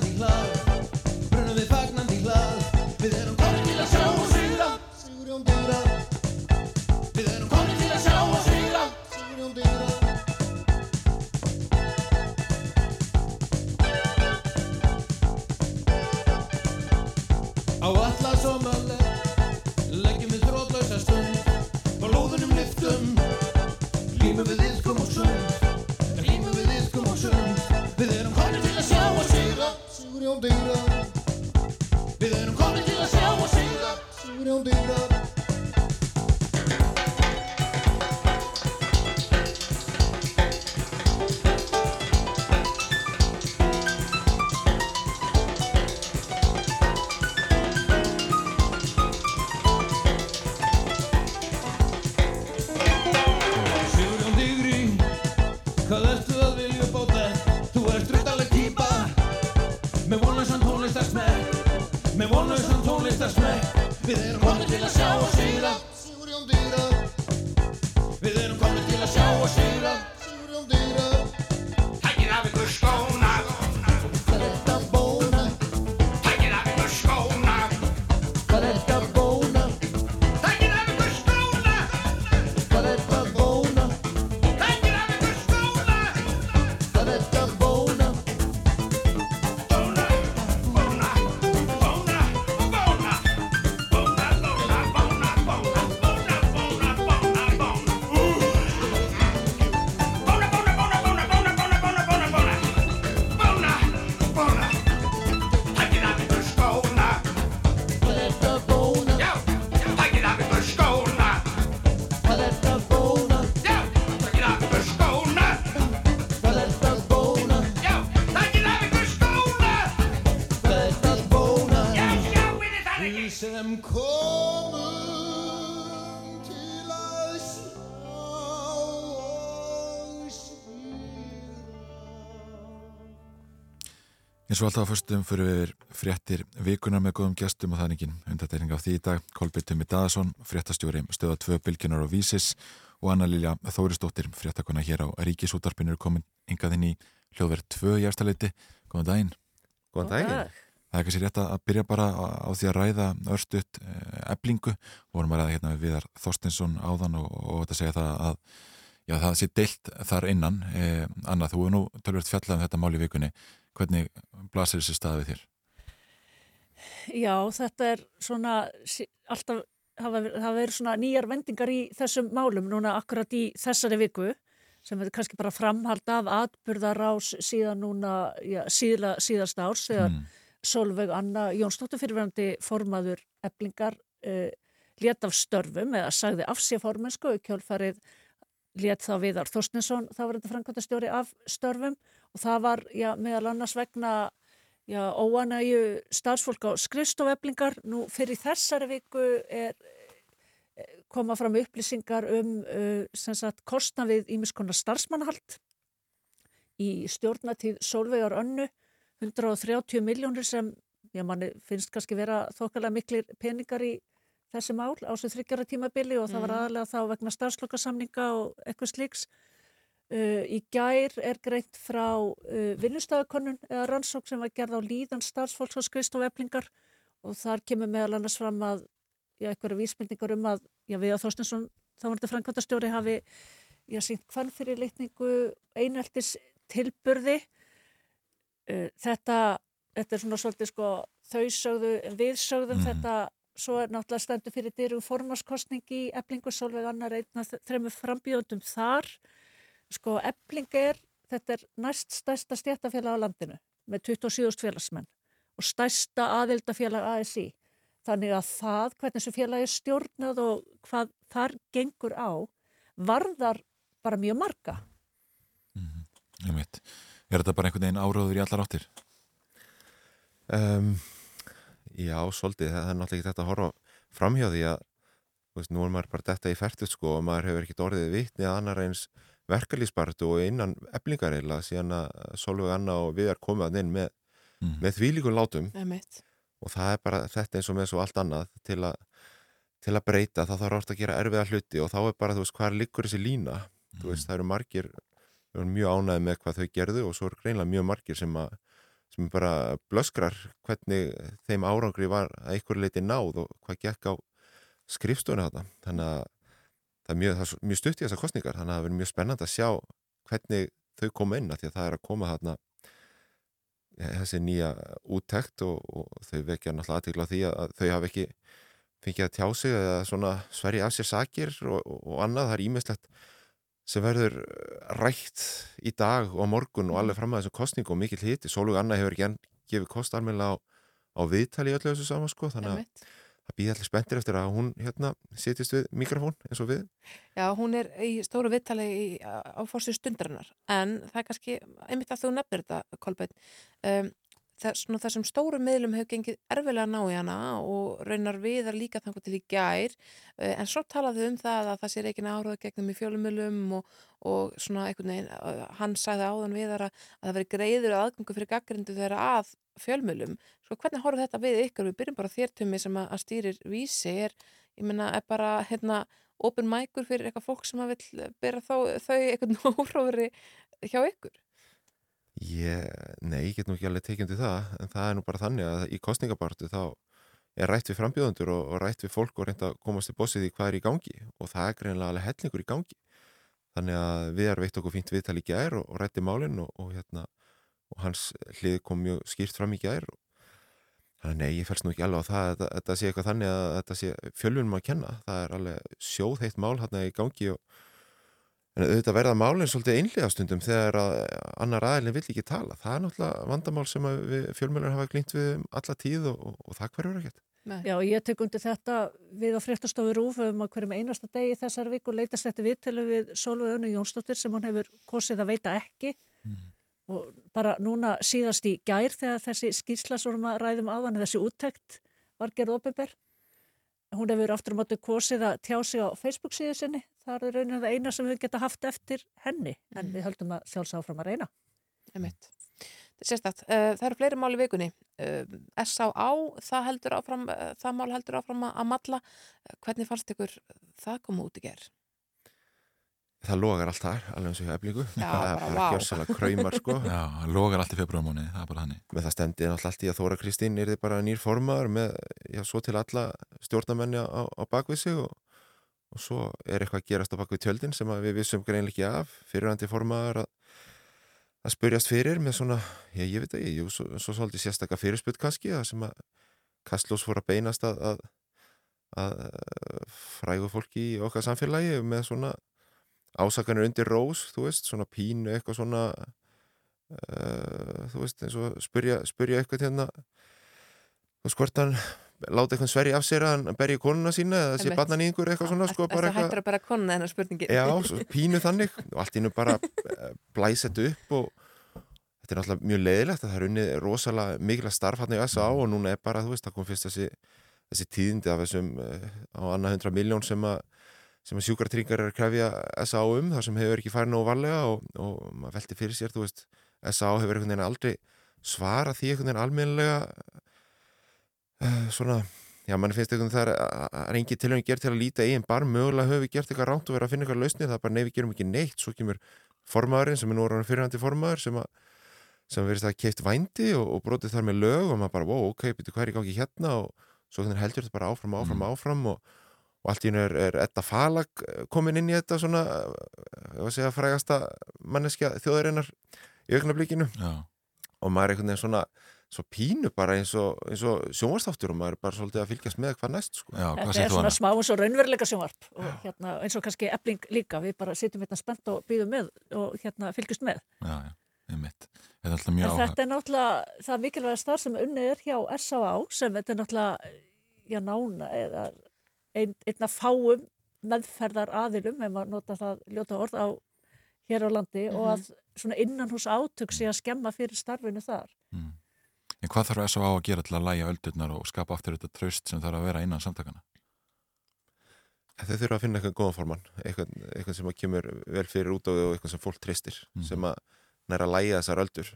eins og alltaf á föstum fyrir við fréttir vikunar með góðum gestum og það er engin undateiring af því í dag. Kolbjörn Tumi Daðarsson, fréttastjóri stöða 2 bylginar og vísis og Anna Lilja Þórisdóttir, fréttakona hér á Ríkisútarpinu er komin yngað inn í hljóðverð 2 í eftirleiti Góðan daginn. Góðan daginn. Það er kannski rétt að byrja bara á, á því að ræða örstuðt eblingu vorum að ræða hérna við Viðar Þorstinsson áðan og, og þetta segja það að já, það sé deilt þar innan. Eh, Anna, þú er nú tölvöld fjallað um þetta mál í vikunni. Hvernig blasir þessi staði þér? Já, þetta er svona alltaf hafa verið svona nýjar vendingar í þessum málum núna akkurat í þessari viku sem er kannski bara framhald af atburðarás síðan núna já, síðla, síðasta árs þegar Mm. Solveig Anna Jónsdóttir fyrirverandi formaður eblingar uh, lét af störfum eða sagði af sér formensku og kjálfarið lét þá Viðar Þorstinsson þá var þetta framkvæmdastjóri af störfum og það var já, meðal annars vegna já, óanægju starfsfólk á skrifstofeblingar. Nú fyrir þessari viku er eh, koma fram upplýsingar um uh, sagt kostna við ímiskona starfsmannahald í stjórnatíð Solveigar Önnu 130 miljónir sem já, manni finnst kannski vera þokkalega miklir peningar í þessi mál á þessu þryggjara tímabili og það var Mhm. aðalega þá vegna starfslokasamninga og eitthvað slíks. Uh, í gær er greint frá uh, vinnustöðakönnun eða rannsók sem var gerð á líðan starfsfólks og skrifstof eflingar og þar kemur meðal annars fram að já, einhverja vísmyndingar um að já, við að Þorstinsson, þá var þetta framkvæmtastjóri hafi já, sínt hvern fyrir litningu eineltis tilburði. Uh, þetta, þetta er svona svolítið sko þau sögðu, við sögðum Mhm. þetta. Svo er náttúrulega stendur fyrir dyrum formaskostning í eblingu Solveig annar einna þremur frambjóðundum þar sko ebling er þetta er næst stærsta stjættafélag á landinu með 27.000 félagsmenn og stærsta aðildafélag ASI þannig að það, hvernig þessu félagi er stjórnað og hvað þar gengur á varðar bara mjög marga Ég veit. Er þetta bara einhvern veginn áráður í allar áttir? Um, já, svolítið, það er náttúrulega ekki þetta að horfa framhjá því að veist, nú er maður bara detta í færtut sko og maður hefur ekki orðið vitni að annar eins verkalýspartu og innan eblingar eila síðan að Solveig Anna og við er komið að inn með, Mm. með þvílíkum látum Emmett. og það er bara þetta eins og með svo allt annað til að til að breyta þá þarf orðið að gera erfiða hluti og þá er bara, þú veist, hvað liggur þessi lína þú veist, það eru margir við erum mjög ánæði með hvað þau gerðu og svo eru greinlega mjög margir sem að sem bara blöskrar hvernig þeim árangri var að einhverju leiti náð og hvað gekk á skrifstónu þetta þannig að það er mjög, er mjög stutt í þessar kostningar þannig að það verður mjög spennand að sjá hvernig þau koma inn að því að það er að koma þarna þessi nýja úttekt og, og þau vekja náttúrulega aðtíkla því að þau hafi ekki fengið að tjá sig eða svona sverja af sér sakir og, og annað, það er ímestlegt sem verður rætt í dag og morgun og alveg fram að þessu kostningu og mikill hiti, Sólug Anna hefur ekki enn gefið kost almenna á, á viðtali í öllu þessu saman sko, þannig að það býði allir spenntir eftir að hún hérna sitist við mikrofón eins og við. Já, hún er í stóru viðtali á fórsið stundarinnar en það er kannski, einmitt að þú nefnir þetta Kolbeinn, um, þessum stóru miðlum hefur gengið erfilega að ná í hana og raunar viðar líka þannig til í gær en svo talaðu um það að það sé ekki áraða gegnum í fjölumilum og, og svona einhvern veginn, hann sagði áðan viðar að, að það veri greiður aðgöngu fyrir gaggrindu þeirra að fjölmilum sko hvernig horfður þetta við ykkur, við byrjum bara þértumi sem að stýrir vísi. Er, ég menna, er bara hérna open mækur fyrir eitthvað fólk sem að vil byrja þau, þau einhvern órófri hjá ykkur Ég, nei, ég get nú ekki alveg tekjandi það, en það er nú bara þannig að í kostningabartu þá er rætt við frambjóðundur og, og rætt við fólk og reynda að komast í bossið í hvað er í gangi og það er greinlega alveg hellingur í gangi. Þannig að við erum veitt okkur fínt viðtal í gær og, og rætti málinn og, og hérna, hans hlið kom mjög skýrt fram í gær þannig að nei, ég fælst nú ekki alveg á það að þetta sé eitthvað þannig að þetta sé fjölunum að kenna. Það er alveg sjóðheitt mál hérna í gangi og En auðvitað verða málinn svolítið einlega stundum þegar að annar aðilin vill ekki tala. Það er náttúrulega vandamál sem við fjölmjölar hafa glýnt við um alla tíð og, og, og það hverjur ekkert. Já, ég tek undir þetta við á fréttastofu Rúfum að hverjum einasta degi þessar viku leitast þetta viðtölu við Solveig Önnu Jónsdóttir sem hann hefur kosið að veita ekki mm. og bara núna síðast í gær þegar þessi skýrsla sem við ræðum aðan þessi úttekt var gerð ofinberð hún hefur aftur á mótu kosið að tjá sig á Facebook síðu sinni. Það er raunin það eina sem við geta haft eftir henni en mm. við höldum að sjálfsáfram að reyna. Sérstætt, uh, það eru fleiri mál í vikunni. Uh, S.A.A. það heldur áfram, uh, það mál heldur áfram að matla. Hvernig fannst ykkur það koma út í gerð? Það logar allt þar, alveg eins og hjá eflingu. Já, það er bara wow. gjörsalega kræmar sko. Já, það logar allt í februarmóni, það er bara hann. Með það stendið náttúrulega allt í að Þóra Kristín er þið bara nýr formaður með, já, svo til alla stjórnamenni á, á bakvið sig og, og svo er eitthvað að gerast á bakvið tjöldin sem við vissum greinlega ekki af, fyrirhandi formaður að, að spurjast fyrir með svona, já, ég veit ekki, jú, svo, svo svolítið sérstakka fyrirsput kannski, það sem að Kastlós fór að beinast að, að, ásakanir undir rós, þú veist, svona pínu eitthvað svona uh, þú veist, eins og spyrja, spyrja eitthvað hérna. Og skortan láta eitthvað sverja af sér að hann berja konuna sína eða sé barnan í einhver eitthvað svona sko, Það hættir að bera konuna þennar spurningi Já, pínu þannig. Og allt innu bara eh, blæsett upp og þetta er náttúrulega mjög leiðilegt að það er unnið rosalega mikla starf hann í SA og núna er bara, þú veist, það kom fyrst þessi, þessi tíðindi af þessum uh, á annað hundra miljón sem að sem að sjúkartryggar er að krefja SA um þar sem hefur ekki farið nógu varlega og, og maður veldi fyrir sér, þú veist SA hefur einhvern veginn aldrei svara því einhvern veginn almenlega uh, svona já, mann finnst einhvern veginn það er engi tilhengið gert til að líta eigin bar mögulega höfum við gert eitthvað ránt og verið að finna eitthvað lausni það er bara nefn við gerum ekki neitt, svo kemur formaðurinn sem er nú orðan fyrirhandi formaður sem að sem verist að keift vændi og, og brotið þar með lög og maður bara, wow, ok, betur hvað er í gangi hérna og svo heldur þetta bara áfram, áfram, mm. áfram og og allt í hennu er, er Edda Falag eh, komin inn í þetta svona að segja frægasta manneskja þjóðarinnar í augnablíkinu og maður er einhvern veginn svona svo pínu bara eins og, og sjónvarstáttur og maður er bara svolítið að fylgjast með hvað næst sko. Já, hvað Þetta er svona smá eins og raunveruleika sjónvarp og hérna, eins og kannski ebling líka. Við bara sittum hérna spennt og býðum með og hérna fylgjast með. Já, já, ég mitt Þetta er alltaf mjög Þetta er náttúrulega það mikilvæga starf sem unnið er hjá S.A.A. sem þetta er náttúrulega já, nána eða ein, einna fáum meðferðar aðilum, ef maður nota það ljóta orð á hér á landi mm -hmm. og mhm. að svona innan hús átök sé að skemma fyrir starfinu þar. Mm. En hvað þarf S.A. að gera til að læja öldurnar og skapa aftur þetta tröst sem þarf að vera innan samtakana? Þau þurfa að finna eitthvað góðan formann, eitthvað, eitthvað sem kemur vel fyrir út á þau og eitthvað sem fólk tristir, mm. sem að næra að læja þessar öldur.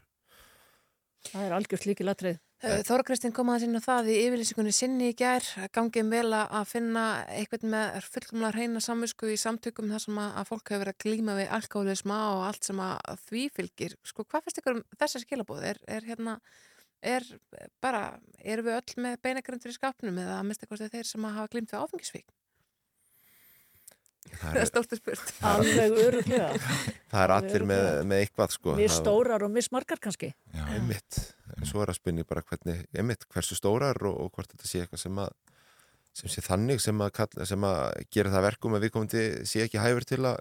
Það er algjört líki latrið. Eh, Þóra Kristín kom aðeins inn á það í yfirlýsingunni sinni í gær, gangið vel að finna eitthvað með fullkomlega reyna samvisku í samtökum þar sem að, fólk hefur verið að glýma við alkoholisma og allt sem að því fylgir. Sko, hvað finnst ykkur um þessa skilabóð? Er, er hérna, er bara, erum við öll með beinagrundur í skapnum eða að mista hvort þeir sem að hafa glýmt við áfengisvík? Það er stórtu spurt. Alveg öruglega. Það er allir með, með eitthvað sko. Það- stórar og mismargar kannski. Já. Einmitt, en svo er að spynni bara hvernig, einmitt, hversu stórar og, og hvort þetta sé eitthvað sem að sem sé þannig sem að, kalla, sem að gera það verkum að við komandi sé ekki hæfur til að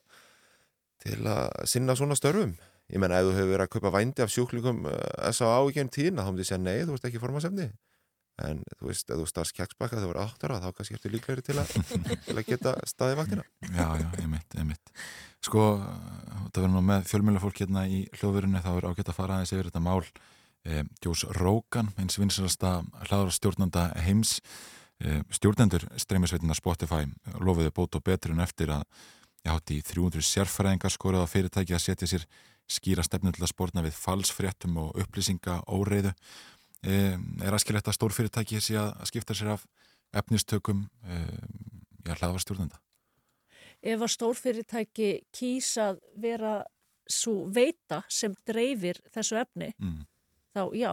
til að sinna svona störfum ég menna ef þú hefur verið að kaupa vændi af sjúklingum uh, S.A.A. í genn tíðina þá myndi ég segja nei, þú ert ekki formasefni en þú veist, ef þú stafst kjaksbakka þegar þú verið áttara þá kannski ertu líklegri til til að geta staði vaktina Já, já, einmitt, einmitt. Sko, það verður nú með fjölmjölafólk hérna í hljóðverunni, þá er ágætt að fara aðeins yfir þetta mál. Eh, Jós Rókan, eins vinsalasta hlaðarstjórnanda heims, eh, stjórnendur streymisveitina Spotify lofiðu bót og betur en eftir að ég hátti í 300 sérfræðingar skorað á fyrirtæki að setja sér skýra stefnu til að spórna við falsfréttum og upplýsinga óreiðu. Eh, er aðskilvægt að stórfyrirtæki sé að skipta sér af efnistökum eh, já, hlaðarstjórnenda? Ef að stórfyrirtæki kýs að vera svo veita sem dreifir þessu efni, Mm. þá já,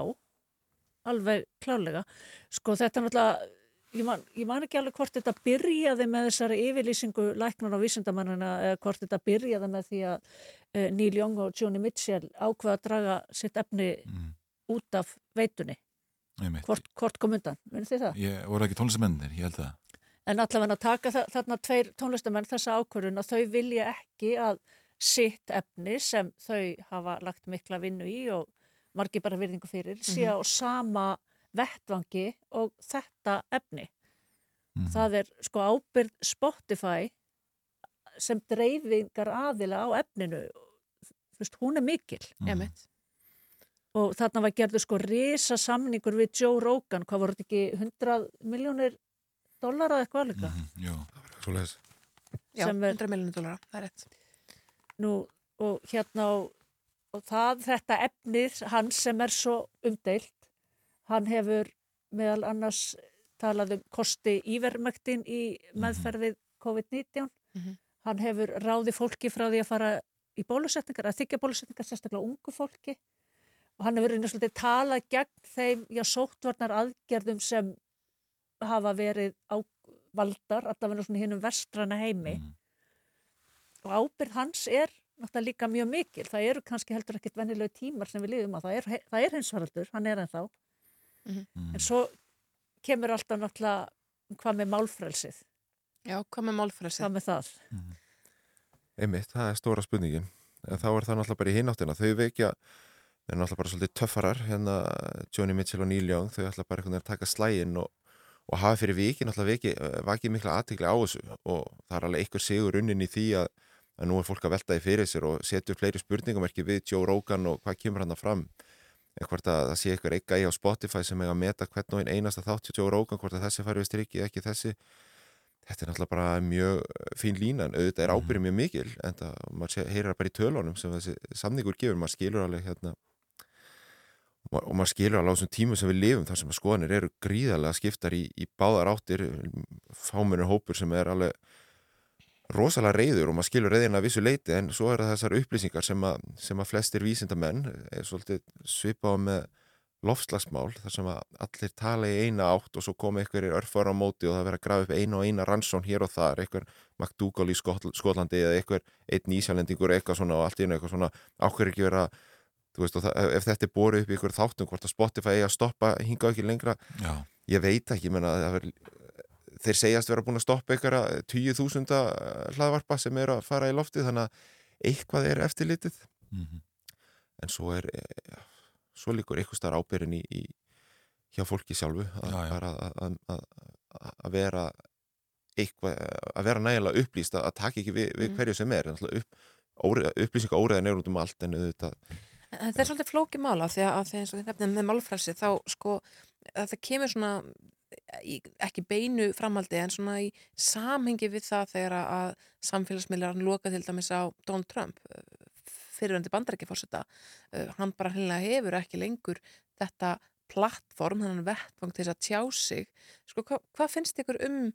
alveg klálega. Sko þetta er náttúrulega, ég man, ég man ekki alveg hvort þetta byrjaði með þessari yfirlýsingu læknar á vísindamannina eða hvort þetta byrjaði með því að uh, Neil Young og Joni Mitchell ákveða að draga sitt efni út af veitunni. Hvort, hvort kom undan, minnir þið það? Ég voru ekki tónlistamennir, ég held það. En allavega að taka þa þarna tveir tónlistamenn þessa ákvörðun að þau vilja ekki að sitt efni sem þau hafa lagt mikla vinnu í og margir bara virðingu fyrir sé á sama vettvangi og þetta efni. Það er sko ábyrð Spotify sem dreifingar aðila á efninu. Þú veist, hún er mikil. Emitt. Og þarna var gerður sko risa samningur við Joe Rogan, hvað voru þetta ekki 100 miljónir dollara eða eitthvað líka? Jú. Svo leiðis. Já, er- 100 miljonir dólara, það er rétt. Nú, og hérna og, og það, þetta efnið hans sem er svo umdeilt hann hefur meðal annars talað um kosti ívermöktin í meðferð við COVID-19 Mhm. hann hefur ráði fólki frá því að fara í bólusetningar, að þykja bólusetningar sérstaklega ungu fólki og hann hefur einnig svolítið talað gegn þeim já, sóttvarnar aðgerðum sem hafa verið á valdar, allavega svona hinnum vestrana heimi og ábyrð hans er náttúrulega líka mjög mikil. Það eru kannski heldur ekkert venjulegu tímar sem við liðum að það er, það er hinsvaraldur, hann er ennþá. Mhm. En svo kemur alltaf náttúrulega hvað með málfrelsið. Já, hvað með málfrelsið? Hvað með það? Einmitt, það er stóra spurningin en þá er það náttúrulega bara í hináttina þau veikja, þeir eru náttúrulega bara svolítið töffarar hérna Johnny Mitchell og Neil Young þau ætla bara einhvern veginn að taka slægin og, og hafa fyrir viki náttúrulega veki, vakið mikla aðtikli á þessu. Og það er alveg einhver sigur unnin í því að, að nú er fólk að velta því fyrir sér og setja upp fleiri spurningamerki við Joe Rogan og hvað kemur hann að fram. Eða hvort að það sé eitthvað eitthvað í á Spotify sem eiga að meta hvern og einn einasta þátt Joe Rogan, hvort að þessi fari við strikki ekki þessi. Þetta er náttúrulega bara mjög eh, fín lína en auðvitað er ábyrðið mjög mikil en það, maður það bara í tölunum sem þessi samningur gefur, maður skilur alveg hérna og maður, skilur alveg á þessum tímum sem við lifum þar sem að skoðanir eru gríðarlega skiptar í, í báðar áttir fámunir hópur sem er alveg rosalega reyður og maður skilur reyðina að vissu leiti en svo er það þessar upplýsingar sem að, sem að flestir vísindamenn er svolítið svipað með lofslagsmál þar sem að allir tala í eina átt og svo koma einhverjir örfar á móti og það verður að grafa upp eina og eina rannsón hér og þar, einhver McDougall í Skotl Skotlandi eða einhver einn ísjálendingur eitthvað svona og allt einu eitthvað svona áhverjir ekki vera þú veist og það, ef þetta er borið upp í einhver þáttum hvort að Spotify eigi að stoppa hinga ekki lengra Já. ég veit ekki, menna það ver, þeir segjast vera búin að stoppa einhverja 10.000 hlaðvarpa sem eru að fara í loftið þannig að eitthvað er eftirlitið Mhm. en svo er eh, svo líkur eitthvað starf ábyrðin í, í hjá fólki sjálfu að, að, að, að, að vera eitthvað, að vera nægilega upplýst að, að taka ekki við, við Mm. hverju sem er upp, óre, upplýsinga óreðin er út um allt en auðvitað En það er svolítið flókið mála því að, og þið nefnum með málfrelsi þá sko að það kemur svona í, ekki beinu framaldi en svona í samhengi við það þegar að- að samfélagsmiðlar loka til dæmis á Donald Trump fyriröndi bandarækjafórseta hann bara hennilega hefur ekki lengur þetta plattform, þannig vettvang til þess að tjá sig sko, hva, hvað finnst ykkur um,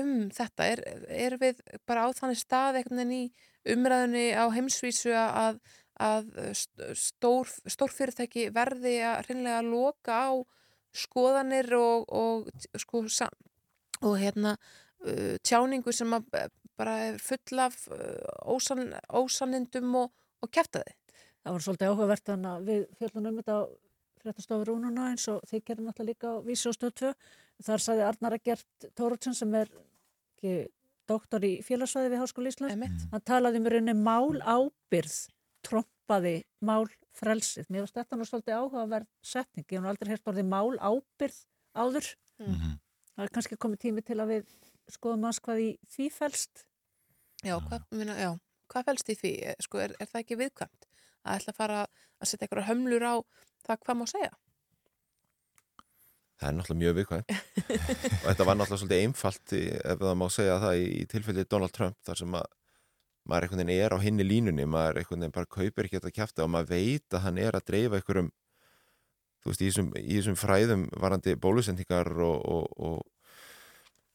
um þetta? Er, er við bara á þannig stað einhvern veginn í umræðunni á heimsvísu að, að stór, stór fyrirtæki verði að hreinlega loka á skoðanir og, og, sko, og hérna uh, tjáningu sem bara er full af uh, ósan, ósanindum og, og kæftæði. Það var svolítið áhugavert þannig að við fjöldunum þetta á fréttastofur Rúnuna eins og þið gerum alltaf líka á Vísjóstöð 2. Þar saði Arnar Egert Tóruðsson sem er ekki, doktor í félagsvæði við Háskóli Íslands. Hann talaði um rauninni mál ábyrð, trompaði mál frelsið. Mér finnst þetta nú svolítið áhugaverð setning. Ég hef nú aldrei hérst orðið mál ábyrð áður. Mm -hmm. Það er kannski komið tími til að við skoðum aðs hvað í því fælst. Já, hvað, minna, já, hvað fælst í því? Sko, er, er það ekki viðkvæmt? Að ætla að fara að setja eitthvað hömlur á það hvað má segja? Það er náttúrulega mjög viðkvæmt. og þetta var náttúrulega svolítið einfalt í, ef það má segja það í, í tilfelli Donald Trump þar sem að maður einhvern veginn er á hinni línunni, maður einhvern veginn bara kaupir ekki þetta kæfti og maður veit að hann er að dreifa einhverjum, þú veist, í þessum, í þessum fræðum varandi bólusendingar og, og, og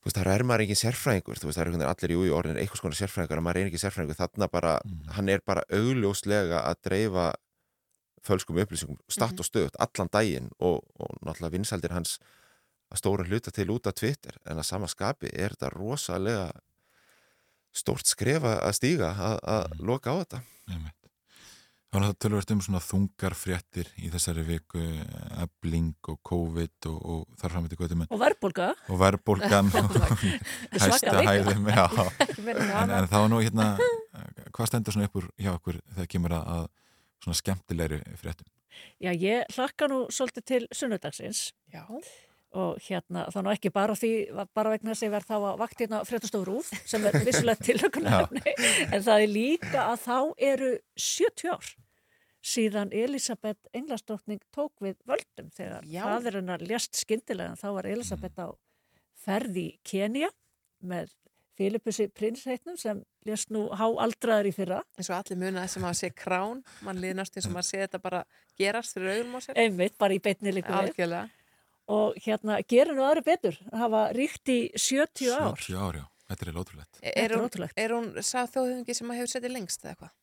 þú veist, þar er maður engin sérfræðingur, þú veist, það er einhvern veginn allir í úi orðin eitthvað svona sérfræðingur, maður er engin sérfræðingur þarna bara, mm. hann er bara augljóslega að dreifa fölskum upplýsingum, statt mm -hmm. og stöðut, allan daginn og, og náttúrulega vinsaldir hans að stóra hluta til út af Twitter en að sama skapi er þetta rosalega stórt skrefa að stíga að, að mm. loka á þetta. Þá er þetta tölvert um svona þungar fréttir í þessari viku ebling og COVID og, og þar fram eitthvað og verðbólka og verðbólkan hæsta hæðum en, en þá nú hérna hvað stendur svona upp úr hjá okkur þegar kemur að, að svona skemmtilegri fréttum? Já, ég hlakka nú svolítið til sunnudagsins. Já og hérna þá nú ekki bara því bara vegna þess að ég verð þá að vakti hérna fréttastofrúf sem er vissulegt tilökunarefni en það er líka að þá eru 70 ár síðan Elisabeth Englandsdóttning tók við völdum þegar það er hennar ljast skindilega þá var Elisabeth á ferð í Kenya með Filipussi prinsheitnum sem ljast nú háaldraður í fyrra. Eins og allir muna þess að maður sé krán mann líðnast eins og maður sé þetta bara gerast fyrir auðum á sér. Einmitt bara í beitni líka við og hérna gerir nú aðra betur hafa ríkt í 70 ár. 70 ár, já, þetta er ótrúlegt. Er, er, hún, er hún sá þjóðhungi sem hefur settið lengst eða eitthvað?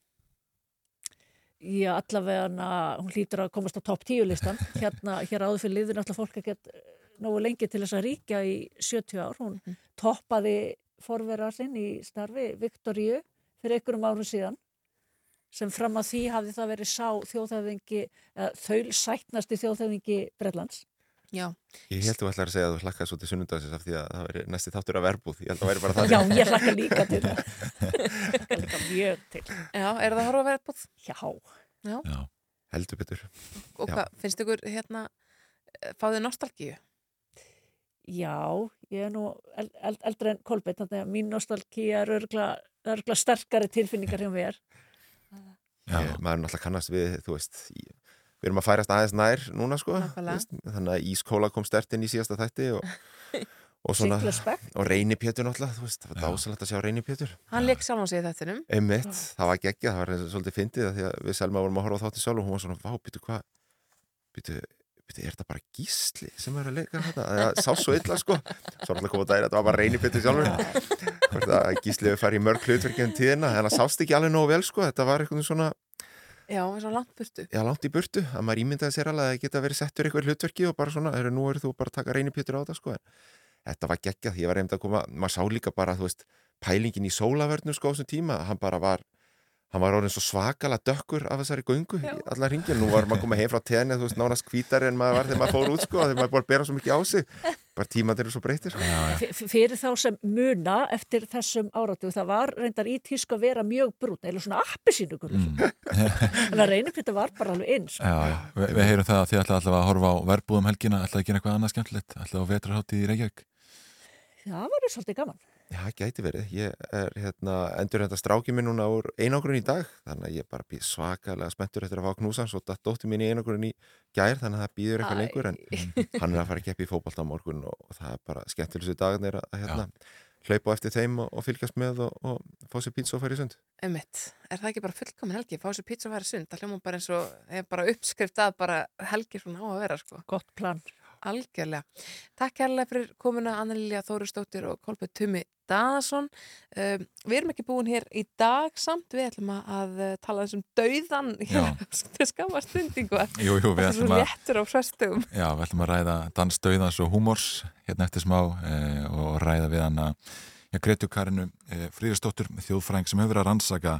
Já, allavega hún hlýtur að komast á topp 10 listan. Hérna, hér áður fyrir liður náttúrulega fólk ekkert nógu lengi til þess að ríkja í 70 ár, hún mm. toppaði forverða sinn í starfi Viktoríu fyrir einhverjum árum síðan. Sem fram að því hafði það verið sá þjóðhæfingi, þau sætnasti þjóðhæfingi Breitlands Já. Ég held að þú ætlar að segja að þú hlakkaði svo til sunnundagsins af því að það veri næsti þáttur að verbúð. Ég held að það veri bara það Já, ég hlakka líka til það. Hlakka líka mjög til. Já, er það að horfa verbúð? Já. Já. Já, heldur betur. Og hvað, finnst ykkur hérna fáðið nostalgíu? Já, ég er nú eld, eld, eldri en Kolbett, þannig að mín nostalgíu er örgla sterkari tilfinningar hjá mér. Já, maður er náttúrulega kannast við, þú veist ég við erum að færast aðeins nær núna sko. Veist, þannig að Ískóla kom stertinn í síðasta þætti og, og svona og Reyni Pétur náttúrulega þú veist, það var dásalegt að sjá Reyni Pétur Hann leik saman sig í þettinum Einmitt, það var geggja, það var svolítið fyndið því að við Selma vorum að horfa á þátti sjálf og hún var svona, vá, býtu hvað býtu, býtu, er þetta bara gísli sem er að leika þetta, það sá svo illa sko. Svo alltaf komað dæri að þetta var bara Reyni Pétur sjálfur gísli við farið í mörg hlutverkjum tíðina, en það sást ekki alveg nógu vel sko, þetta var eitthvað svona Já, eins og langt burtu. Já, langt í burtu, að maður ímyndaði sér alveg að það geta verið settur eitthvað hlutverki og bara svona, er, nú eru þú bara að taka reynipjötur á það, sko, en þetta var geggjað, ég var reynd að koma, maður sá líka bara, þú veist, pælingin í sólavörnum, sko, á þessum tíma, hann bara var, hann var orðin svo svakala dökkur af þessari göngu í allar ringin, nú var maður komið heim frá tenni, þú veist, nánast kvítari en maður var þegar maður fór út, sko, þegar maður búið að bera svo mikið á sig. Bara tímað eru svo breytir Fyrir þá sem muna eftir þessum áratu, það var reyndar í tísku að vera mjög brún, eða svona appisínugur mm. en það reynir þetta var bara alveg eins já, já. Vi, Við heyrum það að þið ætlaði alltaf að horfa á verbúðum helgina ætlaði að gera eitthvað annað skemmtilegt ætlaði á vetrarhátti í Reykjavík. Það var svolítið gaman Já, gæti verið. Ég er hérna, endur hérna strákið minn núna úr einogrun í dag þannig að ég er bara svakalega spenntur eftir að fá knúsans og það dótti mín í einogrun í gær þannig að það býður eitthvað lengur en hann er að fara að keppi í fókbalta á morgun og það er bara skemmtilegs dagarnir að hérna, hlaupa eftir þeim og, og fylgjast með og, og fá sér pizza og færi sund Einmitt. Er það ekki bara fullkomin helgi? Fá sér pizza og færi sund. Það hljóma bara eins og er bara uppskrift að bara helgi svona á að vera sko. Algjörlega. Takk kærlega fyrir komuna Anna-Lilja Þóristóttir og Kolbjörn Tumi Daðarsson. Um, við erum ekki búin hér í dag samt. Við ætlum að uh, tala þessum dauðan til skamma stundingu. Jú, jú, við ætlum að... Já, við ætlum að ræða dans dauðans og húmors hérna eftir smá eh, og ræða við hann að Já, Gretu Karinu eh, Fríðarsdóttur, þjóðfræng sem hefur að rannsaka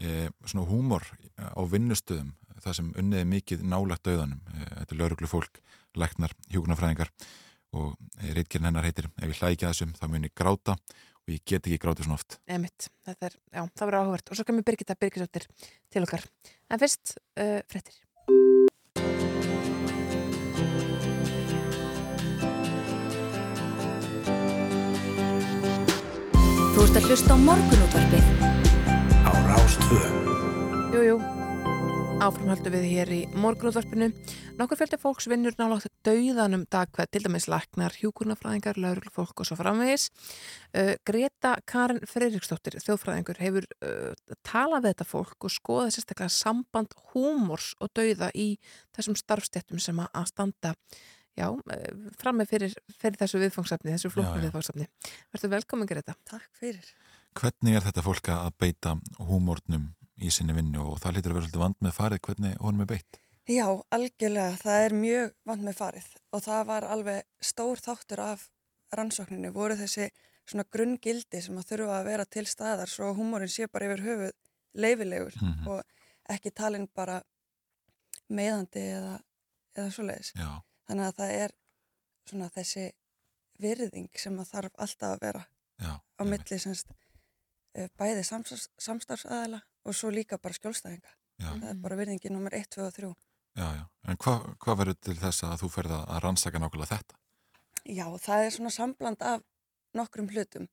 eh, svona húmor á vinnustöðum, það sem unniði mikið nálagt döðanum. Eh, þetta er lauruglu fólk, læknar, hjúkunarfræðingar og eh, reitgerinn hennar heitir ef ég að þessum, þá mun ég gráta og ég get ekki gráta svona oft. Emitt, þetta er, já, það verður áhugavert og svo kemur Birgitta Birgisóttir til okkar. En fyrst, uh, frettir. Þú ert að hlusta á morgunútvarpið á Rástvö. Jú, jú, áframhaldu við hér í morgunútvarpinu. Nokkur fjöldi fólks vinnur nálátt dauðanum dagkvæð, til dæmis læknar, hjúkurnafræðingar, lauruglufólk og svo framvegis. Uh, Greta Karin Freiriksdóttir, þjóðfræðingur, hefur uh, talað við þetta fólk og skoðað sérstaklega samband húmors og dauða í þessum starfstéttum sem að standa Já, fram með fyrir, fyrir þessu viðfangsefni, þessu flóknu viðfangsefni. Verður velkomin Greta. Takk fyrir. Hvernig er þetta fólk að beita húmórnum í sinni vinnu og það lítur að vera svolítið vand með farið, hvernig honum er beitt? Já, algjörlega, það er mjög vand með farið og það var alveg stór þáttur af rannsókninu, voru þessi svona grunngildi sem að þurfa að vera til staðar svo húmórin sé bara yfir höfuð leifilegur mm -hmm. og ekki talin bara meðandi eða, eða svoleiðis. Já. Þannig að það er svona þessi virðing sem að þarf alltaf að vera Já, á milli semst bæði samstarfs, samstarfsaðala og svo líka bara skjólstæðinga. Já. Það er bara virðingi nummer 1, 2 og 3. Já, já. En hvað hva verður til þess að þú ferða að rannsaka nákvæmlega þetta? Já, það er svona sambland af nokkrum hlutum.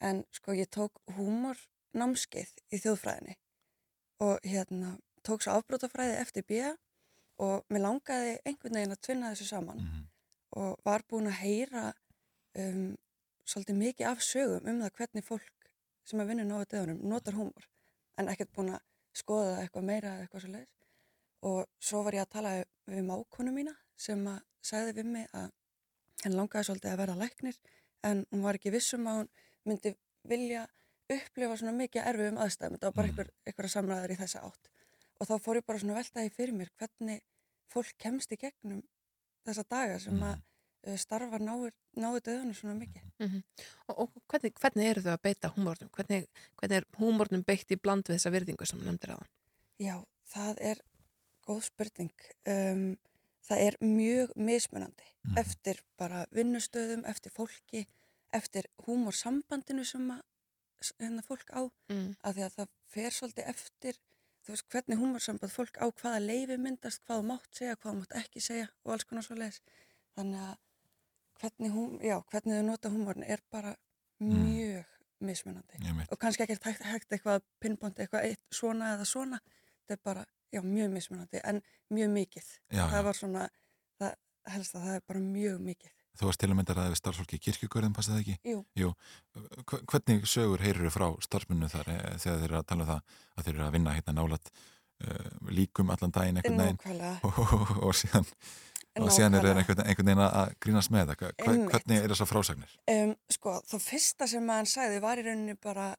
En sko ég tók húmor námskeið í þjóðfræðinni og hérna tók svo afbrótafræði eftir bíja og mér langaði einhvern veginn að tvinna þessu saman mm -hmm. og var búin að heyra um, svolítið mikið af sögum um það hvernig fólk sem er vinnun á döðunum notar húmor en ekkert búin að skoða eitthvað meira eða eitthvað svo leiðis og svo var ég að tala við mákonu mína sem að sagði við mig að henn langaði svolítið að vera læknir en hún var ekki vissum að hún myndi vilja upplifa svona mikið erfið um aðstæðum, þetta var bara einhver, einhverja samræðar í þessa átt og þá fór ég bara svona veltaði fyrir mér hvernig fólk kemst í gegnum þessa daga sem að uh, starfa náðu döðunum svona mikið. Mm -hmm. Og, og hvernig, hvernig eru þau að beita húmórnum? Hvernig, hvernig er húmórnum beitt í bland við þessa virðingu sem nefndir aðan? Já, það er góð spurning. Um, það er mjög mismunandi mm -hmm. eftir bara vinnustöðum, eftir fólki, eftir húmórsambandinu sem að hérna fólk á, mm. af því að það fer svolítið eftir þú veist, hvernig húmorsamband fólk á hvaða leifi myndast, hvað þú mátt segja, hvað þú mátt ekki segja og alls konar svo leiðis. Þannig að hvernig, hum, já, hvernig þau nota húmorn er bara mjög mm. mismunandi. Og kannski ekki hægt, hægt eitthvað pinpoint, eitthvað eitt, svona eða svona. Þetta er bara, já, mjög mismunandi, en mjög mikið. Já, það já. var svona, það helst að það er bara mjög mikið. Þú varst til að mynda að við starfsfólki í kirkjugörðum, passaði ekki? Jú. Jú. Hvernig sögur heyrir þau frá starfsmunum þar e, þegar þeir eru að tala um það að þeir eru að vinna hérna nálat uh, líkum allan daginn einhvern veginn og, og, og síðan, og síðan er þeir einhvern, einhvern veginn að grínast með það. Hver, hvernig er þessar frásagnir? Um, sko, þá fyrsta sem maður sæði var í rauninni bara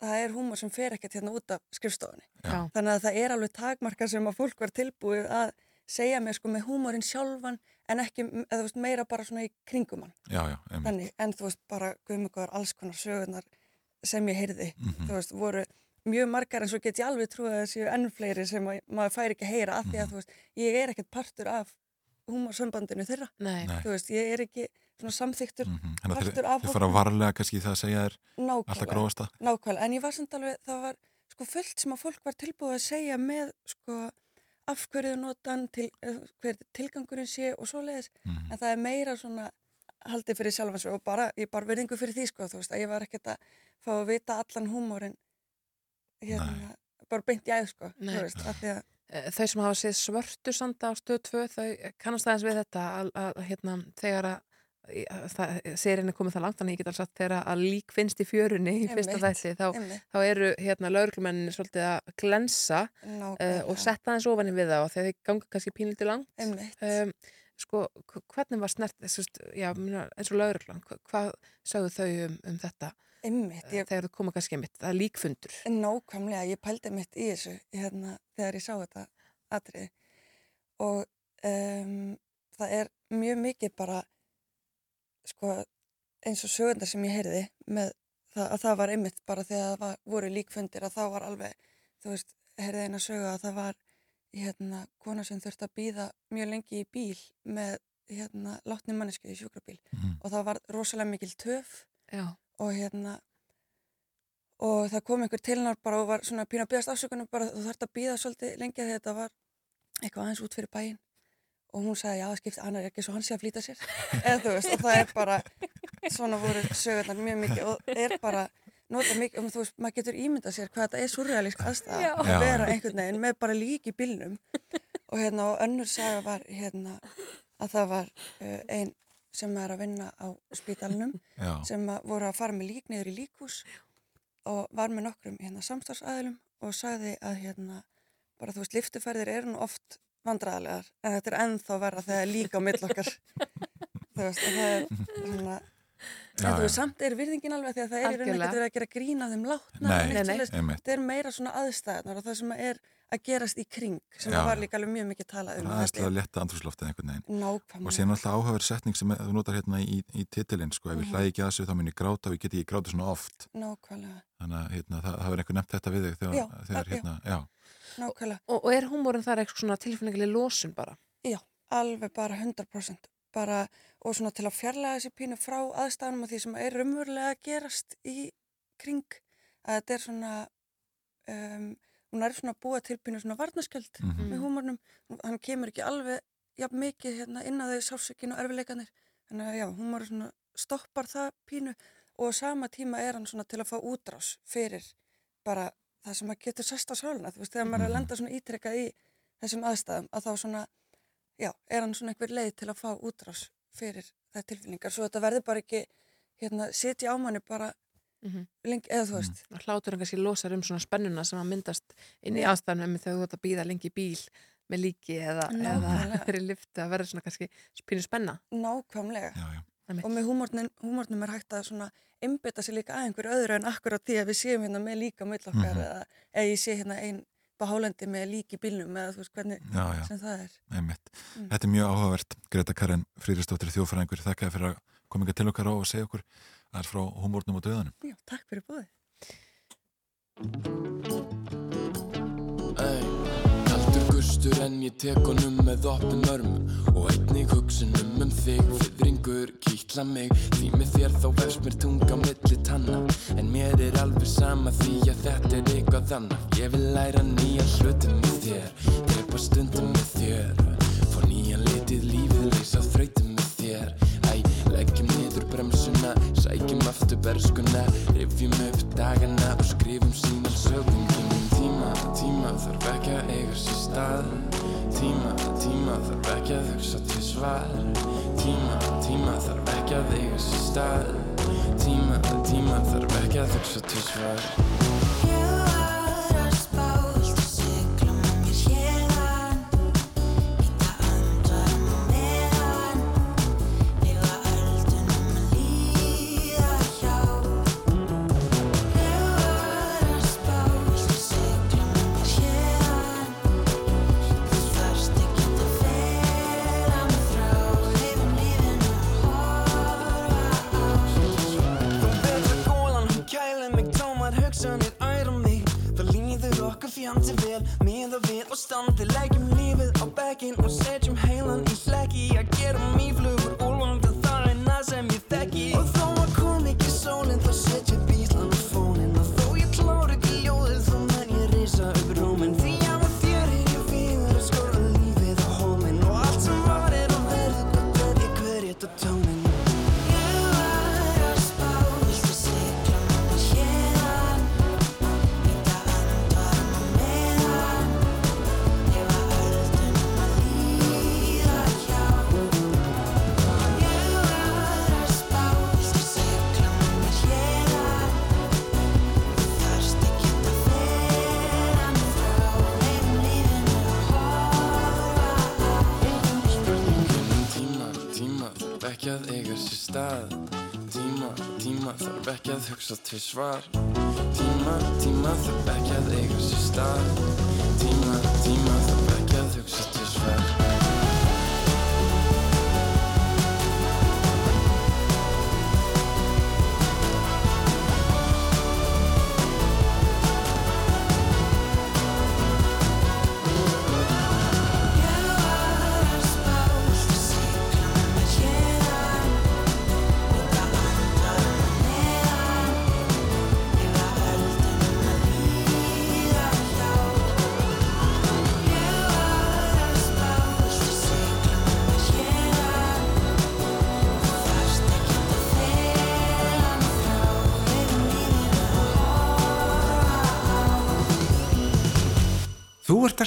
það er húmor sem fer ekkert hérna út af skrifstofunni. Já. Þannig að það er alveg takmarka sem að fólk var tilbúið að segja mér sko með húmorinn sjálfan en ekki, eða þú veist, meira bara svona í kringum hann. Já, já, einmitt. Þannig, en þú veist, bara guðmjögur alls konar sögurnar sem ég heyrði, mm -hmm. þú veist, voru mjög margar en svo get ég alveg trúið að þessu enn fleiri sem að, maður fær ekki að heyra af því að, Mhm. þú veist, ég er ekkert partur af húmorsambandinu þeirra. Nei. Nei. Þú veist, ég er ekki svona samþyktur Mhm. Þannig að þeir, þeir fara varlega kannski það að segja þér alltaf gróðasta. Nákvæmlega, en ég var samt alveg, það var sko fullt sem að fólk var tilbúið að segja með sko af hverju notan, til, eh, hver tilgangurinn sé og svoleiðis, Mhm. en það er meira svona haldið fyrir sjálfan sig og bara, ég bar verðingu fyrir því sko, þú veist, að ég var ekkert að fá að vita allan húmórin hérna, bara beint í æð sko, Nei. þú veist, af því að Þau sem hafa séð svörtu sanda á stöð 2, þau kannast aðeins við þetta að, að, að hérna, þegar að serien er komið það langt þannig ég get alveg sagt þegar að lík finnst í fjörunni í fyrsta þætti þá, þá eru hérna lauruglumennin svolítið að glensa uh, Nákvæmlega. og setja aðeins ofan í við það og þegar þið ganga kannski pínlítið langt. Um, sko, hvernig var snert eins og lauruglan hva- hvað sögðu þau um, um þetta Einmitt, ég... þegar þú koma kannski mitt, það er líkfundur Nákvæmlega, ég pældi mitt í þessu hérna, þegar ég sá þetta atriði og um, það er mjög mikið bara sko eins og sögundar sem ég heyrði með það, að það var einmitt bara þegar það var, voru líkfundir að þá var alveg, þú veist, heyrði eina sögu að það var hérna kona sem þurfti að býða mjög lengi í bíl með hérna látni mannesku í sjúkrabíl Mhm. og það var rosalega mikil töf Já. Og hérna og það kom einhver til hennar bara og var svona pína að byggast afsökunum bara þú þarft að býða svolítið lengi þegar þetta var eitthvað aðeins út fyrir bæinn. Og hún sagði já það skipti hann er ekki svo hann sé að flýta sér. Eða þú veist og það er bara svona voru sögurnar mjög mikið og er bara nota mikið, um, þú veist, maður getur ímyndað sér hvað þetta er surrealísk aðstæða Já. að vera einhvern veginn með bara lík í bílnum. Og hérna og önnur saga var hérna að það var uh, ein sem er að vinna á spítalnum Já. sem að voru að fara með lík niður í líkhús og var með nokkrum hérna samstarfsaðilum og sagði að hérna bara þú veist, liftuferðir eru nú oft vandræðalegar en þetta er ennþá verra þegar líka á mill okkar. Þú veist, það er svona Já, en þú veist, samt er virðingin alveg því að það er í ekkert verið að gera grína þeim látna þetta er meira svona aðstæðnar og það sem er að gerast í kring sem Já, það var líka alveg mjög mikið talað um Það er til að leta andrúsloftið einhvern veginn. Nákvæmlega. og síðan alltaf áhugaverð setning sem þú notar hérna í, í titilinn sko, ef ég Mhm. hlæði ekki að þessu þá mun ég gráta og ég get ekki gráta svona oft. Nákvæmlega, þannig að hérna, það, það er einhver nefnt þetta við þig þegar, Já, þegar já. hérna, já, nákvæmlega. Og, og er húmórin þar eitthvað svona tilfinningileg losun bara? Já, alveg bara 100% bara, og svona til að fjarlæga þessi pínu frá aðstæðanum og því sem er raunverulega að gerast í kring að þetta er svona um, hún er svona að búa til pínu svona varnaskjöld Mhm. með húmornum. Hann kemur ekki alveg jafn mikið hérna, inn að þau sársökinu og erfileikanir þannig að já, húmor svona stoppar það pínu og á sama tíma er hann svona til að fá útrás fyrir bara það sem að getur sest á sáluna, þú veist, þegar maður er að lenda svona ítrekkað í þessum aðstæðum að þá svona já, er hann svona einhver leið til að fá útrás fyrir það tilfinningar. Svo þetta verður bara ekki hérna, sitja á manni bara Mhm. lengi, eða þú veist og hláturinn kannski losar um svona spennuna sem að myndast inn í aðstæðanum þegar þú ert að býða lengi í bíl með líki eða, eða fyrir lyftu að verða svona kannski pínu spenna nákvæmlega já, já. Og með húmórnum, er hægt að svona einbytta sér líka að einhverju öðru en akkurat því að við séum hérna með líka mill okkar Mhm. eða, eða ég sé hérna einn bálendi með lík í bílnum eða þú veist hvernig Já, já. sem það er Mm. Þetta er mjög áhugavert, Greta Karin Frýristóttir þjófræðingur, þakka fyrir að koma ykkur til okkar og segja okkur að frá humórnum og döðanum Já, takk fyrir búið Ey, kaldur gustur en ég tek honum með opnum örmum og einnig hugsunum um þig fyrringur kýtla mig. Því með þér þá vefst mér tunga milli tanna. En mér er alveg sama því að þetta er eitthvað annað. Ég vil læra nýja hlutum með þér drepa stundum með þér. Fór nýjan litið lífið leysa þrautum með þér. Æ, leggjum niður bremsuna sækjum aftur berskuna rifjum upp dagana og skrifum sína sögum Tímum tíma, tíma þarf ekki að eiga sér stað. Tíma, tíma þarf ekki að hugsa til svar. Tíma, tíma þarf ekki að eiga sér stað. Tíma, tíma þarf ekki að hugsa til svar til svar. Tíma, tíma þarf ekki að eiga sér stað. Tíma, tíma þarf ekki að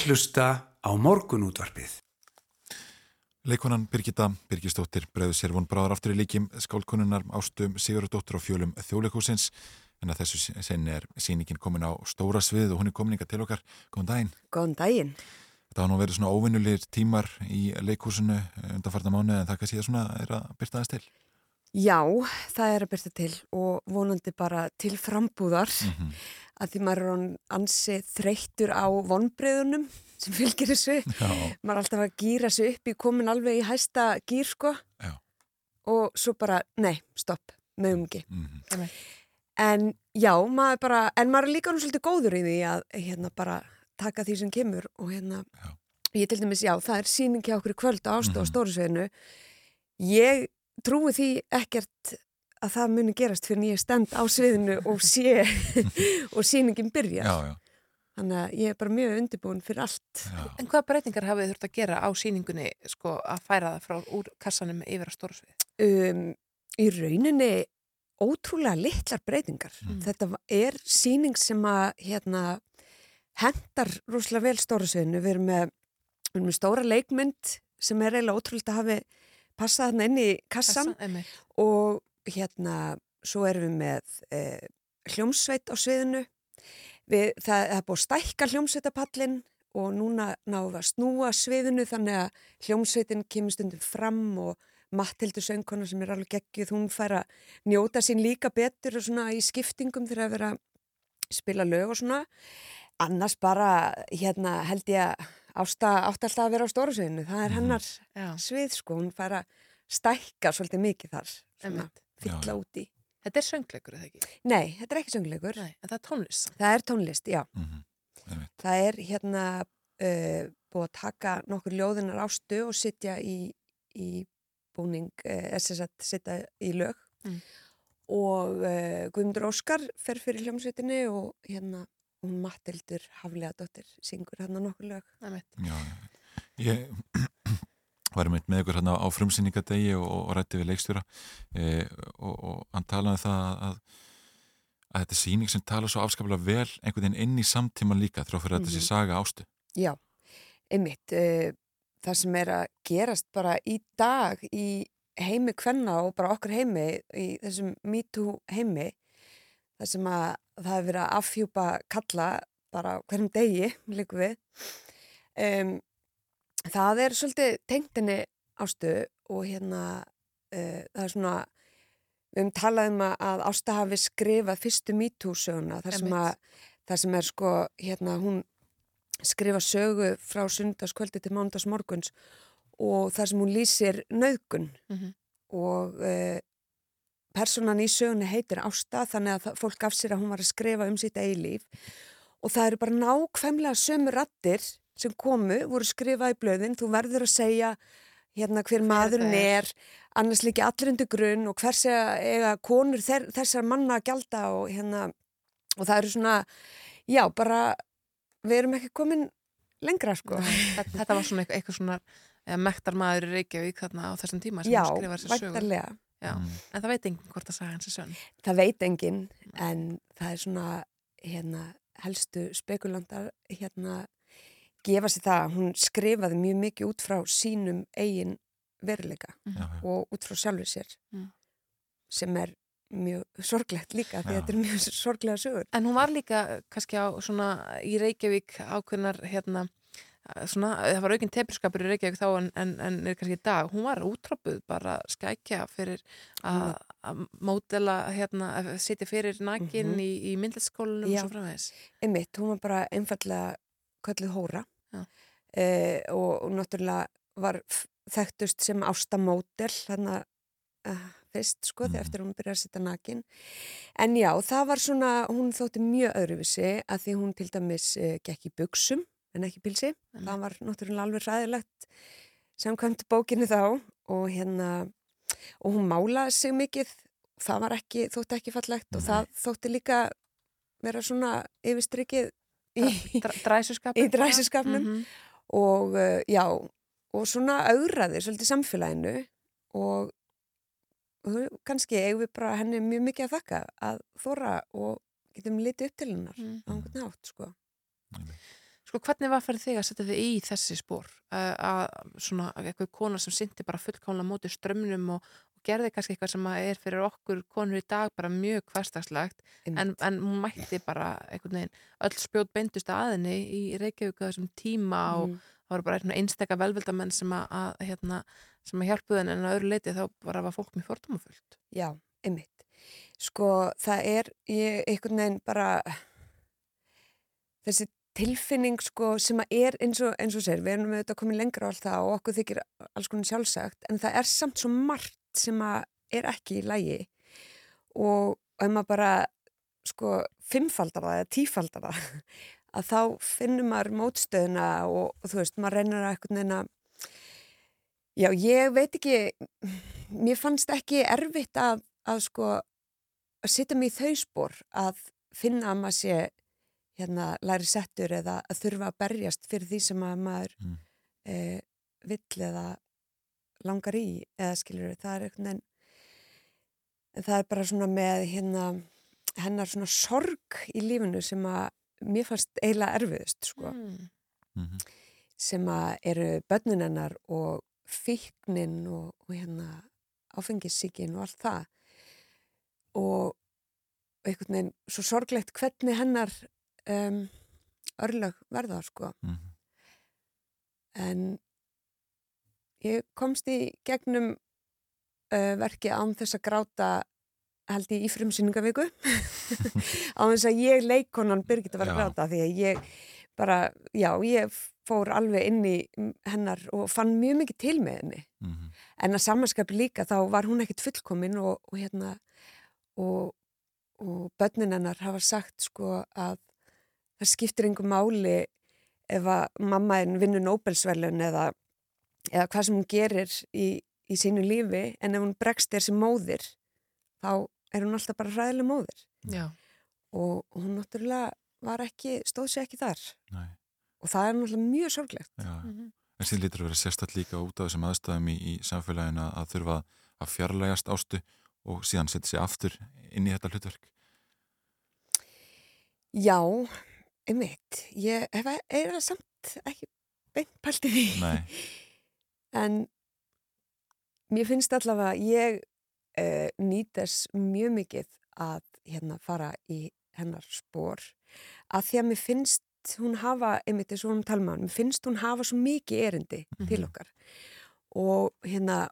að hlusta á morgunútvarpið. Leikonan Birgitta Birgistóttir bregður sér von bráðar aftur í líkim skálkonunnar ástum Sigurðardóttir á fjölum þjóleikúsins en að þessu senni er síningin komin á stóra svið og hún er komin ykkar til okkar. Góðan daginn. Góðan daginn. Þetta hafa nú verið svona óvinnulegir tímar í leikúsinu undanfarta mánu en það kannski er svona er að byrta þess til. Já, það er að byrta til og vonandi bara til frambúðar mm -hmm. Að því maður er ansi þreyttur á vonbreiðunum sem fylgir þessu. Já. Maður er alltaf að gýra sig upp í komin alveg í hæsta gýr sko Já. og svo bara, nei, stopp, mögum ekki. Mm -hmm. En já, maður bara, en maður er líka nú svolítið góður í því að hérna bara taka því sem kemur og hérna, já. ég til dæmis, já, það er síning hjá okkur kvöld á ástu mm -hmm. á Stórisveinu. Ég trúi því ekkert að það muni gerast fyrir nýja stend á sviðinu og sé og síningin byrjar. Já, já. Þannig að ég er bara mjög undirbúin fyrir allt. Já. En hvaða breytingar hafið þurft að gera á síningunni sko að færa það frá úr kassanum yfir á Stórisvið? Um, í rauninni ótrúlega litlar breytingar. Mm. Þetta er síning sem að hérna hendar rúslega vel Stórisviðinu. Við erum með, við erum með stóra leikmynd sem er eiginlega ótrúlega að hafi passað hann inn í kassan Kassan, og hérna svo erum við með eh, hljómsveit á sviðinu. Við, það, er búið að stækka hljómsveitapallin og núna náum við að snúa sviðinu þannig að hljómsveitin kemur stundum fram og Mattildur söngkona sem er alveg geggjuð, hún fær að njóta sín líka betur og svona í skiptingum þegar að vera að spila lög og svona. Annars bara hérna held ég að átti alltaf að vera á stóru sviðinu, það er hennar Já. svið sko, hún fær að stækka svolítið mikið þar, Einmitt. Fylla út í. Þetta er söngleikur, eða ekki? Nei, þetta er ekki söngleikur. Nei, en það er tónlist. Það er tónlist, já. Mhm. Það er hérna uh, búið að taka nokkur ljóðinar ástu og sitja í, í búning, uh, SSat, sitja í lög Mm. og uh, Guðmundur Óskar fer fyrir hljómsveitinni og hérna hún Mattildur Haflega dóttir syngur hérna nokkur lög. Já, ég var meitt með ykkur hérna á frumsýningadegi og, og rætti við leikstjóra e, og, og hann talaði um það að, að þetta er síning sem tala svo afskaplega vel einhvern veginn inn í samtíman líka þrá fyrir að þetta sé Mhm. saga ástu. Já, einmitt. Uh, það sem er að gerast bara í dag í heimi kvenna og bara okkur heimi í þessum MeToo heimi það sem að það hefur verið að afhjúpa kalla bara hverjum degi líku við um, það er svolítið tengdini ástu og hérna uh, það er svona við höfum talað um að- Ásta hafi skrifað fyrstu MeToo söguna þar sem, að, þar sem er sko hérna hún skrifa sögu frá sundarskvöldi til mándagsmorguns og þar sem hún lýsir nöðgun Mhm. og uh, personan í sögunni heitir Ásta þannig að það- fólk gaf sér að hún var að skrifa um sitt eilíf og það eru bara nákvæmlega sömu rattir sem komu, voru skrifað í blöðin þú verður að segja hérna hver maðurinn það er. er, annars líki allir undir grunn og hvers eiga, eiga konur þessar manna að gjalda og hérna og það eru svona, já bara við erum ekki komin lengra sko Þetta, þetta var svona eitthvað, eitthvað svona mektar maður í Reykjavík þarna á þessum tíma sem Já, skrifar sér sögur. Já, en það veit enginn hvort að saga hans er sönn. það veit enginn en það er svona hérna helstu spekulandar hérna gefa sér það að hún skrifaði mjög mikið út frá sínum eigin veruleika já. og út frá sjálfur sér Mm. sem er mjög sorglegt líka því þetta er mjög sorglega sögur En hún var líka kannski á svona í Reykjavík ákveðnar hérna svona, það var aukinn tepurskapur í Reykjavík þá en, en, en er kannski í dag, hún var útrópuð bara skækja fyrir að að mótela, hérna, að sitja fyrir nakin Mhm. í, í myndlætsskólanum og svo framvegis. einmitt, hún var bara einfallega kölluð hóra Eh, og, og náttúrulega var þekktust sem ástamódel hérna uh, fyrst sko þegar eftir hún byrjaði að setja nakin. En já, það var svona hún þótti mjög öðruvísi að því hún til dæmis uh, gekk í buksum en ekki pilsi, það var náttúrulega alveg ræðilegt samkvæmt bókinu þá og hérna og hún málaði sig mikið. Það var ekki, þótti ekki fallegt og það þótti líka vera svona yfirstrykið í, dræsuskapnum í dræsuskapnum. Mhm. og uh, já og svona augraði svolítið samfélaginu. Og uh, kannski eigum við bara henni mjög mikið að þakka að þóra og getum litið upp til hennar Mm. á einhvern nátt sko. Sko hvernig var fyrir þig að setja þig í þessi spór að, að svona eitthvað kona sem syndi bara fullkomlega móti strömnum og, og gerði kannski eitthvað sem að er fyrir okkur konur í dag bara mjög hverstagslegt en, en hún mætti bara einhvern veginn öll spjót beindust aðinni í Reykjavík á þessum tíma og Mhm. það voru bara einstakka velvildamenn sem að, að hérna, sem að hjálpuðu henni en að öðru leiti þá bara var fólk mjög fordómafullt Já, einmitt. Sko, það er ég, einhvern veginn bara þessi tilfinning sko sem að er eins og, eins og sér, við erum auðvitað komin lengra á allt það og okkur þykir alls konar sjálfsagt en það er samt svo margt sem að er ekki í lægi og ef maður bara sko fimmfaldar það eða tífaldar það að þá finnum maður mótstöðuna og, þú veist, maður reynir að einhvern veginn að Já, ég veit ekki, mér fannst ekki erfitt að, að sko, að setja mig í þau spór að finna að maður sé hérna læri settur eða að þurfa að berjast fyrir því sem að maður mm. e, vill eða langar í eða skilur það er einhvern veginn það er bara svona með hérna hennar svona sorg í lífinu sem að mér fannst eiginlega erfiðust sko mm. sem að eru börnun hennar og fíknin og, og hérna áfengissíkin og allt það og einhvern veginn svo sorglegt hvernig hennar um, örlög verða sko Mhm. en ég komst í gegnum uh, verki án þess að gráta held ég í frumsýningavíku á þess að ég leikonan Birgit að vera að gráta því að ég bara, já, ég fór alveg inn í hennar og fann mjög mikið til með henni. Mhm. en að samanskapi líka þá var hún ekkit fullkomin og, og hérna og, og börnin hennar hafa sagt sko að það skiptir einhver máli ef að mamma henn vinnur Nobelsverlun eða, eða hvað sem hún gerir í, í sínu lífi en ef hún bregst þér sem móðir þá er hún alltaf bara hræðileg móðir Já. og hún náttúrulega var ekki, stóð sér ekki þar Nei. og það er náttúrulega mjög sorglegt Já. Mhm. En síðan lítur að vera sérstætt líka út af þessum aðstæðum í, í samfélaginu að þurfa að fjarlægast ástu og síðan setja sig aftur inn í þetta hlutverk. Já, einmitt ég hef eða samt ekki beint pælt í því Nei. en mér finnst allavega ég uh, nýt þess mjög mikið að hérna fara í hennar spór að því að mér finnst hún hafa, einmitt eins og hún talma mér finnst hún hafa svo mikið erindi til okkar. Og hérna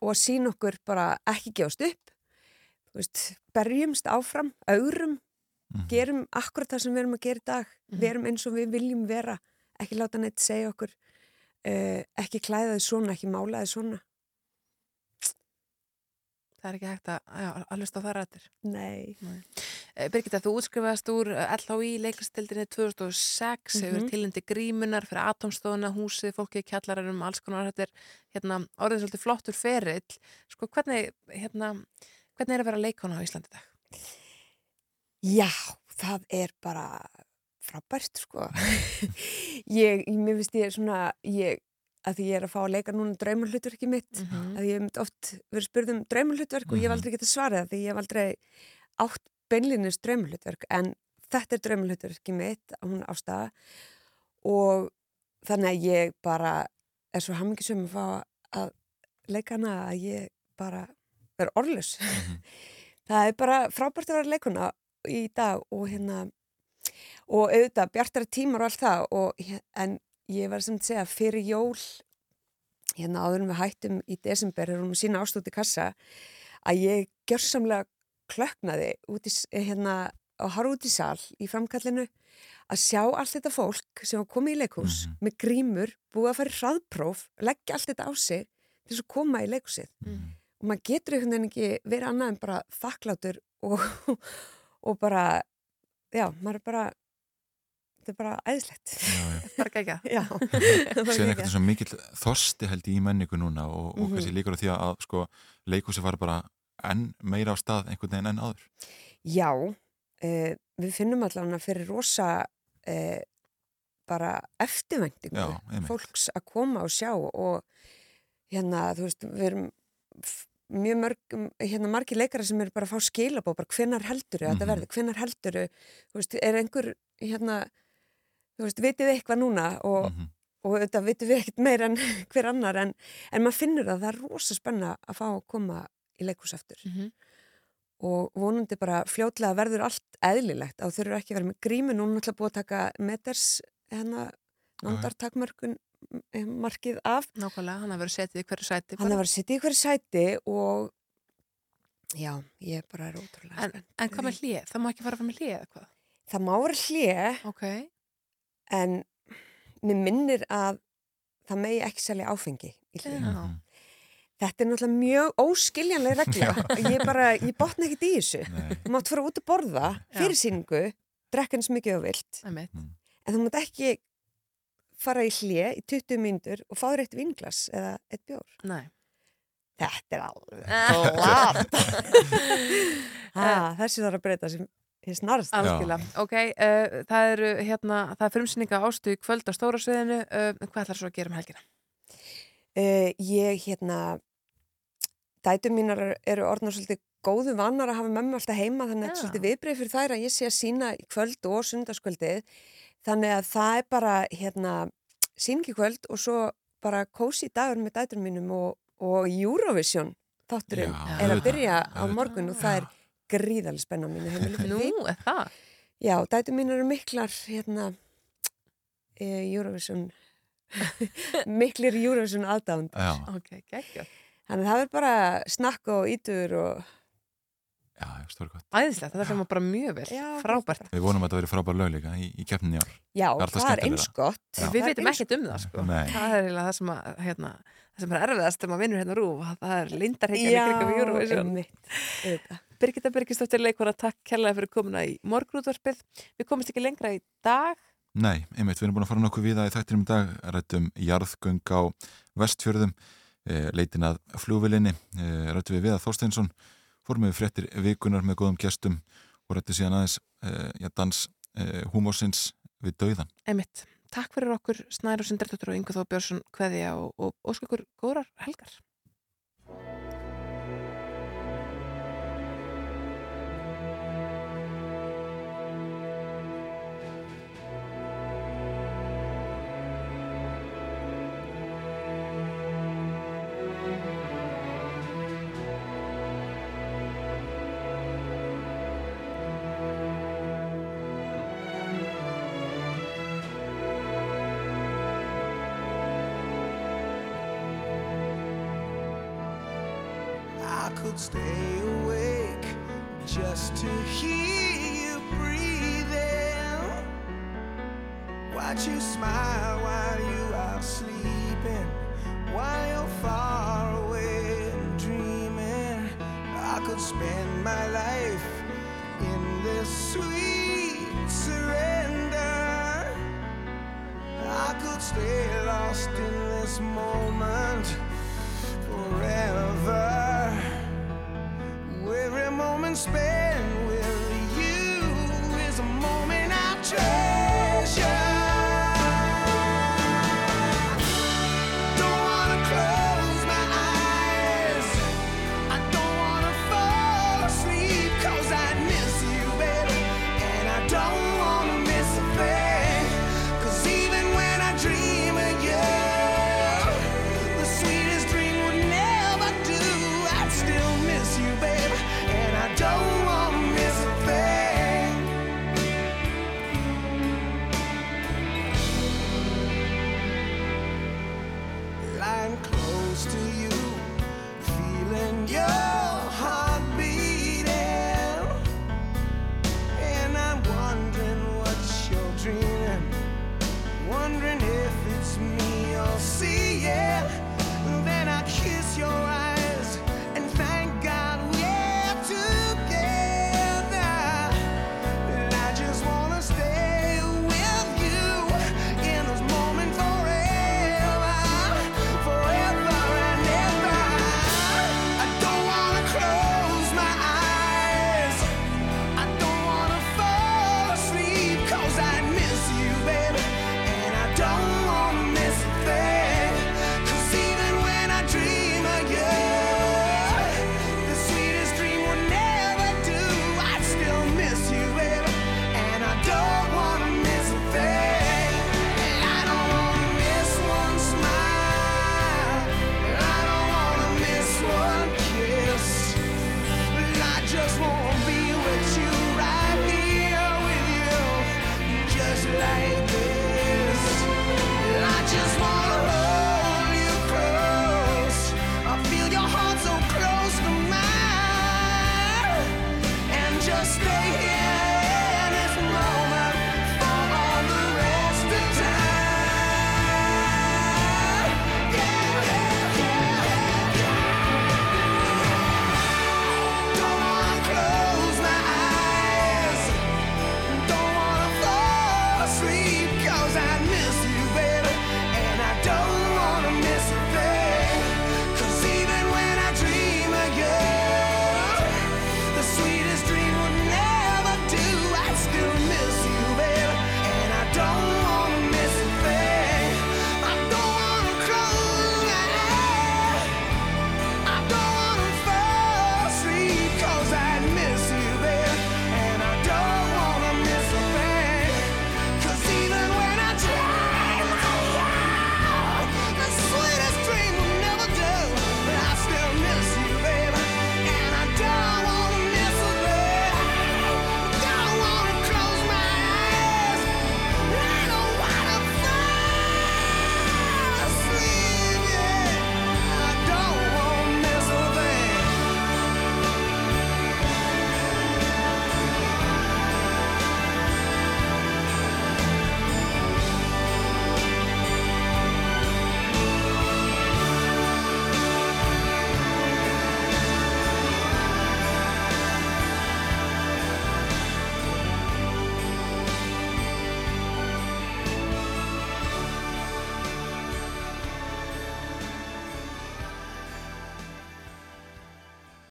og að sína okkur bara ekki gefast upp. Veist, berjumst áfram, aurum gerum akkurat það sem við erum að gera í dag. Verum eins og við viljum vera. Ekki láta neitt segja okkur uh, ekki klæða þið svona, ekki mála þið svona Það er ekki hægt að, já, að hlusta á það rættir. Nei. Nei. Eh, Birgitta, þú útskrifast úr eh, LHI leiklistildinni 2006, hefur Mhm. tilindi grímunar fyrir atomstofuna, húsið, fólkið kjallararum, alls konar, þetta er hérna, orðið svolítið flottur ferill. Sko, hvernig, hérna, hvernig er að vera leikona á Íslandi dag? Já, það er bara frábært sko. Ég, ég, mér finnst ég svona ég, að því ég er að fá að leika núna draumalhutverki mitt, Mhm. að ég hef oft verið spurð um draumalhutverk og ég hef aldrei getað svarað því ég hef aldrei átt beinlinnis draumalhutverk en þetta er draumalhutverki mitt hún ástæða og þannig að ég bara er svo hamingisum að fá að leika hana að ég bara er orðlus það er bara frábært að vera leikuna í dag og hérna og auðvitað bjartara tímar og allt það og, en ég var sem að segja fyrir jól hérna áður en við hættum í desember þegar hún sína ástóti kassa að ég gjörsamlega klöknaði í, s- hérna á harfa út í sal í framkallinu að sjá allt þetta fólk sem var komið í leikhús með grímur, búið að fara í hraðpróf leggja allt þetta á sig til þess að koma í leikhúsið. Og maður getur einhvern veginn ekki verið annað en bara þakklátur og, og bara já, maður er bara þetta er bara æðislegt bara gækja já, Sér eitthvað svo mikill þorsti held í menningu núna og, og Mhm. kannski líkur á því að sko, leikhúsi var bara enn meira á stað einhvern veginn enn áður. Já, uh, við finnum allavega fyrir rosa uh, bara einmitt. fólks að koma og sjá og hérna, þú veist, við erum mjög mörg, hérna margir leikara sem eru bara að fá skilabó, bara hvenar helduru þetta Mhm. verði, hvenar helduru þú veist, er einhver, hérna þú veist, vitið þið eitthvað núna? Og, Mhm. og þetta vitið við ekkert meira en hver annar en, en maður finnur að það er rosa spenna að fá að koma í leikhús aftur. Mhm. og vonandi bara fljótlega verður allt eðlilegt. Á þurfur ekki að vera með grími núna náttúrulega búið að taka meters hérna nándartakmörkun markið af Nákvæmlega, hann að vera setið í hverju sæti hann að vera setið í hverju sæti og já, ég bara er ótrúlega En, en hvað með hlið? Það má ekki fara fram með hlið eða hvað? það má vera hlið okay. en mér minnir að það megi ekki selja áfengi í hlið Já. Þetta er náttúrulega mjög óskiljanleg regla. Ég bara, ég botna ekkert í þessu. Þú mátt fara út að borða fyrir síningu, drekka eins mikið og vilt. Einmitt. En þú mátt ekki fara í hlið í 20 mínútur og fá þér eitt vinglas eða eitt bjór. Nei. Þetta er alveg glat. ah, þessi þarf að breyta sem snarst. Algjörlega, ok, uh, það eru hérna, það er frumsýninga ástu í kvöld á stóra sviðinu, uh, hvað ætlar svo að gera um helgina? Uh, ég hérna dætur mínar eru- orðnar svolítið góðu vannar að hafa mömmu alltaf heima þannig að þetta er Já. svolítið viðbreyð fyrir þær að ég sé að sína í kvöld og sundarskvöldið þannig að það er bara hérna síningi í kvöld og svo bara kósi dagur með dætur mínum og, og Eurovision þátturinn Já, er að byrja á morgun og það er gríðalega spenna mínu heimili fyrir Nú, er það? Já, dætur mínar eru miklar hérna e, Eurovision miklir Eurovision aðdánd Já. Ok, geggjað. Þannig að það er bara snakk og ítur og Já, stórkvæmt. Æðislegt, þetta fyrir maður bara mjög vel, Já, frábært. Við vonum að þetta verið frábær lög líka í, í keppninni ár. Já, alltaf það er eins gott. Við Það veitum ekkert um það, sko. Nei. Það er eiginlega það sem, að, hérna, það sem er erfiðast þegar maður vinnur hérna rúf, það er lindarheikjan í Já, kringum Eurovision. Birgitta Birgisdóttir leikvara, takk kærlega fyrir komuna í morgunútvarpið. Við komumst ekki lengra í dag. Nei, einmitt, við erum búin að fara nokkuð við það í þættinum í dag, rættum jarðgöng á vestfjörðum, e, leitin að flugvilinni, e, rættum við við að Þorsteinsson, fórum við fréttir vikunar með góðum gestum og rættum síðan aðeins e, já, dans e, húmórsins við dauðan. Einmitt. Takk fyrir okkur, Snær og Sindrættur og Ingo Þó Björnsson, Kveðja og, og ósku ykkur góðrar helgar.